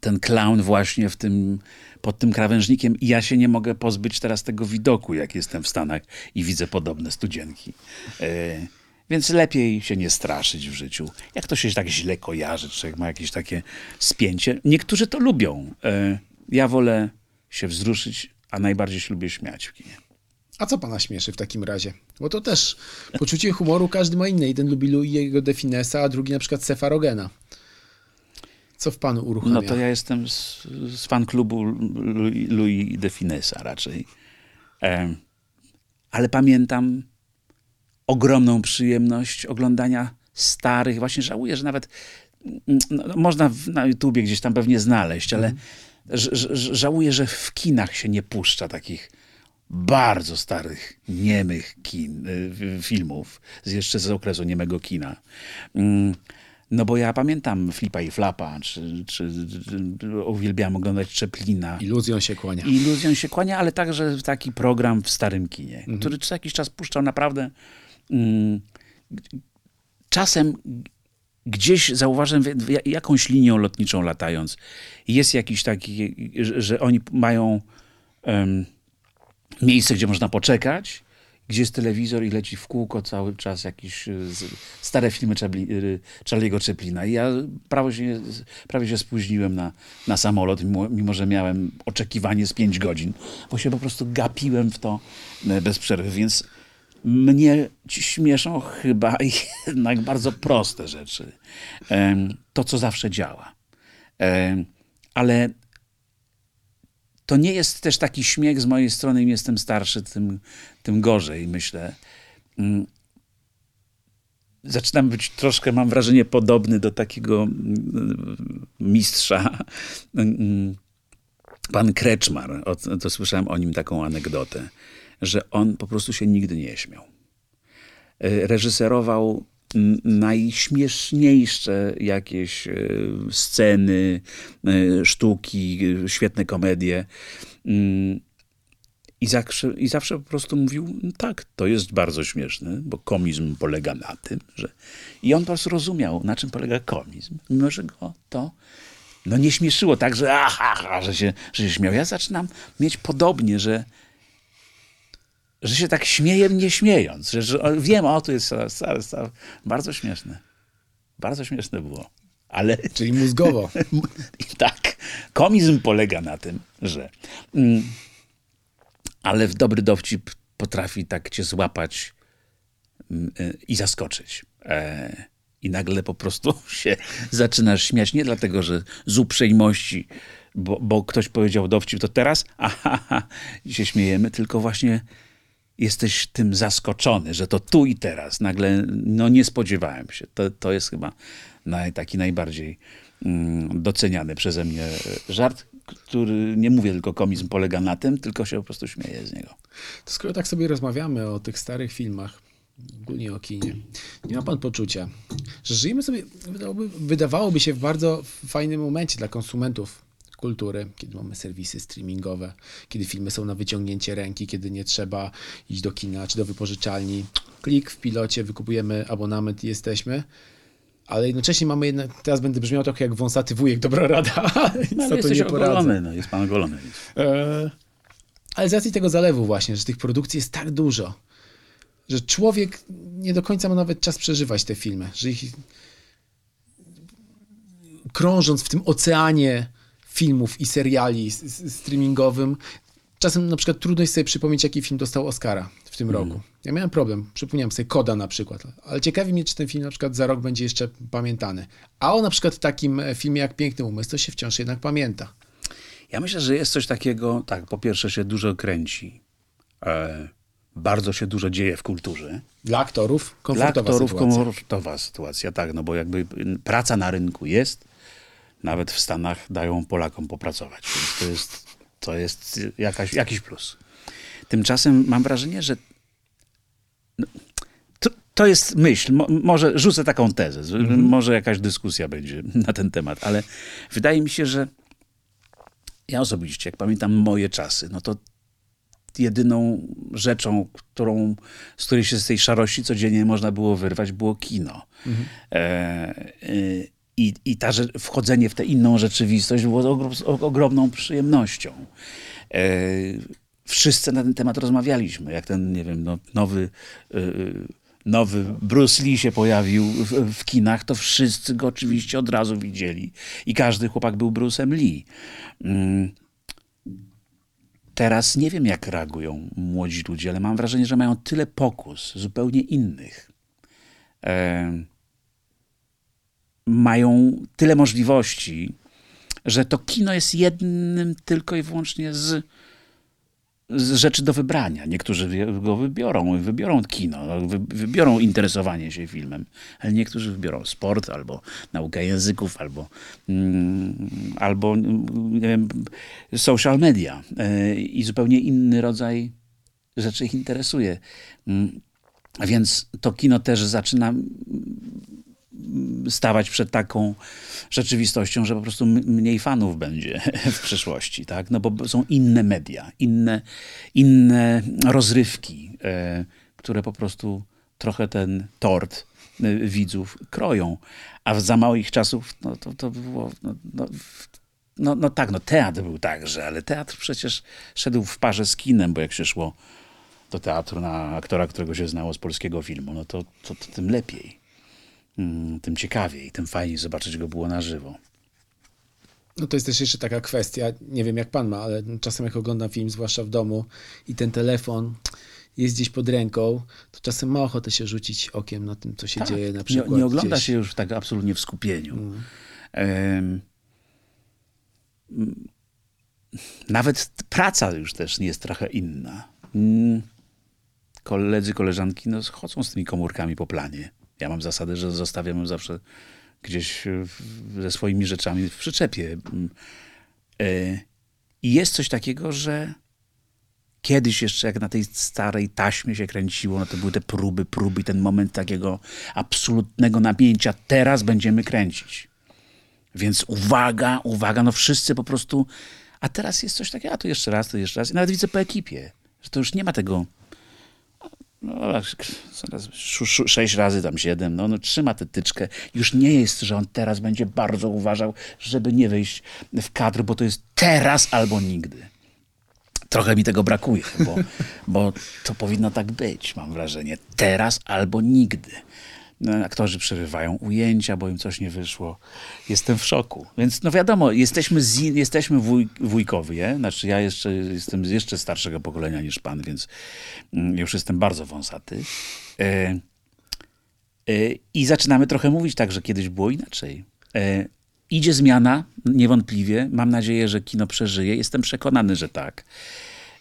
ten clown właśnie w tym, pod tym krawężnikiem i ja się nie mogę pozbyć teraz tego widoku, jak jestem w Stanach i widzę podobne studzienki. E więc lepiej się nie straszyć w życiu. Jak to się tak źle kojarzy, czy jak ma jakieś takie spięcie. Niektórzy to lubią. E, ja wolę się wzruszyć, a najbardziej się lubię śmiać w kinie. A co pana śmieszy w takim razie? Bo to też poczucie humoru każdy ma inne. Jeden lubi Louis'ego Definesa, a drugi na przykład Sefa Rogena. Co w panu uruchamia? No to ja jestem z, z fan klubu Louis, Louis Definesa raczej. E, ale pamiętam ogromną przyjemność oglądania starych. Właśnie żałuję, że nawet mm, no, no, można na YouTubie gdzieś tam pewnie znaleźć, ale mm. żałuję, że w kinach się nie puszcza takich bardzo starych, niemych kin, y, filmów, jeszcze z okresu niemego kina. Mm, no bo ja pamiętam Flipa i Flapa, czy, czy, czy uwielbiam oglądać Czeplina. Iluzją się kłania. Iluzją się kłania, ale także taki program w starym kinie, mhm. który co jakiś czas puszczał naprawdę Mm, czasem gdzieś zauważam jakąś linią lotniczą latając. Jest jakiś taki, że oni mają um, miejsce, gdzie można poczekać, gdzie jest telewizor i leci w kółko cały czas jakieś e, stare filmy e, Charlie'ego Chaplina. I ja prawie się, prawie się spóźniłem na, na samolot, mimo, mimo że miałem oczekiwanie z 5 godzin, bo się po prostu gapiłem w to e, bez przerwy, więc mnie śmieszą chyba (laughs) jednak bardzo proste rzeczy. To, co zawsze działa. Ale to nie jest też taki śmiech z mojej strony, im jestem starszy, tym, tym gorzej, myślę. Mm. Zaczynam być troszkę, mam wrażenie, podobny do takiego mm, mistrza. Mm, pan Kreczmar, to słyszałem o nim taką anegdotę że on po prostu się nigdy nie śmiał. E, reżyserował najśmieszniejsze jakieś e, sceny, e, sztuki, świetne komedie. I zawsze, I zawsze po prostu mówił, tak, to jest bardzo śmieszne, bo komizm polega na tym, że... I on po prostu rozumiał, na czym polega komizm, mimo że go to no nie śmieszyło tak, że aha, że się, że się śmiał. Ja zaczynam mieć podobnie, że że się tak śmieję, nie śmiejąc. Że, że wiem, o, tu jest stary, stary. bardzo śmieszne. Bardzo śmieszne było. Ale... (laughs) Czyli mózgowo. (laughs) tak. Komizm polega na tym, że... Mm, ale w dobry dowcip potrafi tak cię złapać mm, y, i zaskoczyć. E, I nagle po prostu (laughs) się zaczynasz śmiać. Nie dlatego, że z uprzejmości, bo, bo ktoś powiedział dowcip, to teraz (laughs) aha, się śmiejemy, tylko właśnie jesteś tym zaskoczony, że to tu i teraz nagle, no nie spodziewałem się. To, to jest chyba naj, taki najbardziej mm, doceniany przeze mnie żart, który, nie mówię tylko komizm polega na tym, tylko się po prostu śmieję z niego. To skoro tak sobie rozmawiamy o tych starych filmach, ogólnie o kinie, nie ma pan poczucia, że żyjemy sobie, wydawałoby, wydawałoby się w bardzo fajnym momencie dla konsumentów kultury, kiedy mamy serwisy streamingowe, kiedy filmy są na wyciągnięcie ręki, kiedy nie trzeba iść do kina czy do wypożyczalni. Klik w pilocie, wykupujemy abonament i jesteśmy. Ale jednocześnie mamy jednak, teraz będę brzmiał trochę jak wąsaty wujek, dobra rada, (laughs) no, ale to nie ogolony, no, jest pan ogolony. E, ale z racji tego zalewu właśnie, że tych produkcji jest tak dużo, że człowiek nie do końca ma nawet czas przeżywać te filmy, że ich krążąc w tym oceanie filmów i seriali streamingowym, czasem na przykład trudno jest sobie przypomnieć, jaki film dostał Oscara w tym roku. Ja miałem problem, przypomniałem sobie Koda na przykład, ale ciekawi mnie, czy ten film na przykład za rok będzie jeszcze pamiętany. A o na przykład takim e, filmie jak Piękny Umysł to się wciąż jednak pamięta. Ja myślę, że jest coś takiego, tak, po pierwsze się dużo kręci, e, bardzo się dużo dzieje w kulturze. Dla aktorów komfortowa Dla aktorów sytuacja. komfortowa sytuacja, tak, no bo jakby praca na rynku jest, nawet w Stanach dają Polakom popracować, więc to jest, to jest jakaś, jakiś plus. Tymczasem mam wrażenie, że no, to, to, jest myśl. Mo, może rzucę taką tezę, mhm. może jakaś dyskusja będzie (laughs) na ten temat, ale wydaje mi się, że ja osobiście, jak pamiętam moje czasy, no to jedyną rzeczą, którą, z której się z tej szarości codziennie można było wyrwać, było kino. Mhm. E, e, i, i ta, wchodzenie w tę inną rzeczywistość było ogromną przyjemnością. E, wszyscy na ten temat rozmawialiśmy, jak ten, nie wiem, no, nowy, e, nowy Bruce Lee się pojawił w, w, kinach, to wszyscy go oczywiście od razu widzieli. I każdy chłopak był Bruce'em Lee. Mm. Teraz nie wiem, jak reagują młodzi ludzie, ale mam wrażenie, że mają tyle pokus, zupełnie innych. E, mają tyle możliwości, że to kino jest jednym tylko i wyłącznie z rzeczy do wybrania. Niektórzy go wybiorą, wybiorą kino, wybiorą interesowanie się filmem, ale niektórzy wybiorą sport albo naukę języków, albo, mm, albo nie wiem, social media e, i zupełnie inny rodzaj rzeczy ich interesuje. Mm, więc to kino też zaczyna stawać przed taką rzeczywistością, że po prostu mniej fanów będzie (laughs) w przyszłości, tak? No bo są inne media, inne, inne rozrywki, e, które po prostu trochę ten tort e, widzów kroją. A za małych czasów no, to, to było... No, no, no, no tak, no teatr był także, ale teatr przecież szedł w parze z kinem, bo jak się szło do teatru na aktora, którego się znało z polskiego filmu, no to, to, to tym lepiej. Mm, tym ciekawiej, tym fajniej zobaczyć go było na żywo. No to jest też jeszcze taka kwestia, nie wiem jak pan ma, ale czasem jak oglądam film, zwłaszcza w domu i ten telefon jest gdzieś pod ręką, to czasem ma ochotę się rzucić okiem na tym, co się tak, dzieje na przykład. Nie, nie ogląda gdzieś. się już tak absolutnie w skupieniu. Mm. nawet praca już też nie jest trochę inna. Mm. Koledzy, koleżanki no, chodzą z tymi komórkami po planie. Ja mam zasadę, że zostawiam ją zawsze gdzieś ze swoimi rzeczami w przyczepie. Mm. E, I jest coś takiego, że kiedyś jeszcze jak na tej starej taśmie się kręciło, no to były te próby, próby i ten moment takiego absolutnego napięcia. Teraz będziemy kręcić. Więc uwaga, uwaga, no wszyscy po prostu... A teraz jest coś takiego, a to jeszcze raz, to jeszcze raz. I nawet widzę po ekipie, że to już nie ma tego no, zaraz sześć razy tam siedem, no, no trzyma tę tyczkę. Już nie jest, że on teraz będzie bardzo uważał, żeby nie wejść w kadr, bo to jest teraz albo nigdy. Trochę mi tego brakuje, bo, bo to powinno tak być, mam wrażenie. Teraz albo nigdy. Aktorzy przerywają ujęcia, bo im coś nie wyszło. Jestem w szoku. Więc no wiadomo, jesteśmy, z, jesteśmy wuj, wujkowie, znaczy ja jeszcze jestem z jeszcze starszego pokolenia niż pan, więc mm, już jestem bardzo wąsaty. E, e, I zaczynamy trochę mówić tak, że kiedyś było inaczej. E, idzie zmiana, niewątpliwie. Mam nadzieję, że kino przeżyje. Jestem przekonany, że tak.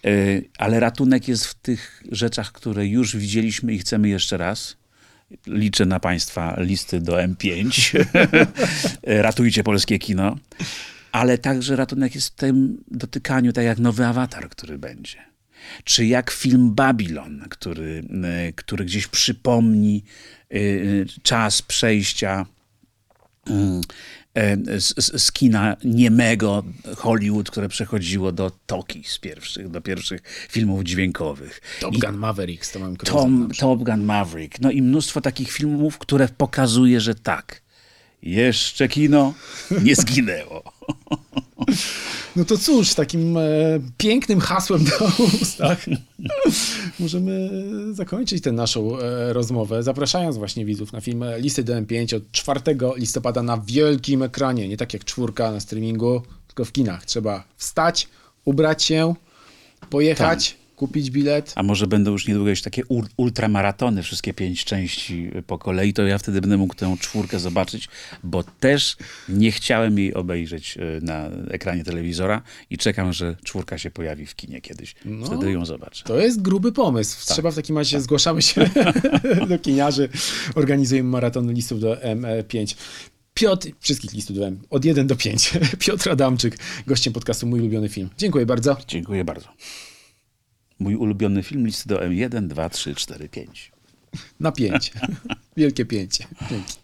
E, ale ratunek jest w tych rzeczach, które już widzieliśmy i chcemy jeszcze raz liczę na Państwa listy do M5. (laughs) Ratujcie polskie kino. Ale także ratunek jest w tym dotykaniu, tak jak nowy awatar, który będzie. Czy jak film Babylon, który, e, który gdzieś przypomni e, czas przejścia mm, e, z, z, kina niemego Hollywood, które przechodziło do Toki z pierwszych, do pierwszych filmów dźwiękowych. Top Gun Maverick z Tomem Tom, Top Gun Maverick. No i mnóstwo takich filmów, które pokazuje, że tak, jeszcze kino nie zginęło. (laughs) No to cóż, takim e, pięknym hasłem do ustach możemy zakończyć tę naszą e, rozmowę, zapraszając właśnie widzów na film Listy DM5 od 4 listopada na wielkim ekranie, nie tak jak czwórka na streamingu, tylko w kinach. Trzeba wstać, ubrać się, pojechać, tak kupić bilet. A może będą już niedługo już takie ultramaratony, wszystkie pięć części po kolei, to ja wtedy będę mógł tę czwórkę zobaczyć, bo też nie chciałem jej obejrzeć e, na ekranie telewizora i czekam, że czwórka się pojawi w kinie kiedyś. No, wtedy ją zobaczę. To jest gruby pomysł. Tak, Trzeba w takim razie, tak. zgłaszamy się (laughs) do kiniarzy, organizujemy maraton listów do M5. Piotr, wszystkich listów dałem, od 1 do 5. (laughs) Piotr Adamczyk, gościem podcastu Mój Ulubiony Film. Dziękuję bardzo. Dziękuję bardzo. Mój ulubiony film, listy do M1, 2, 3, 4, 5. Na 5. (laughs) Wielkie 5. Dzięki.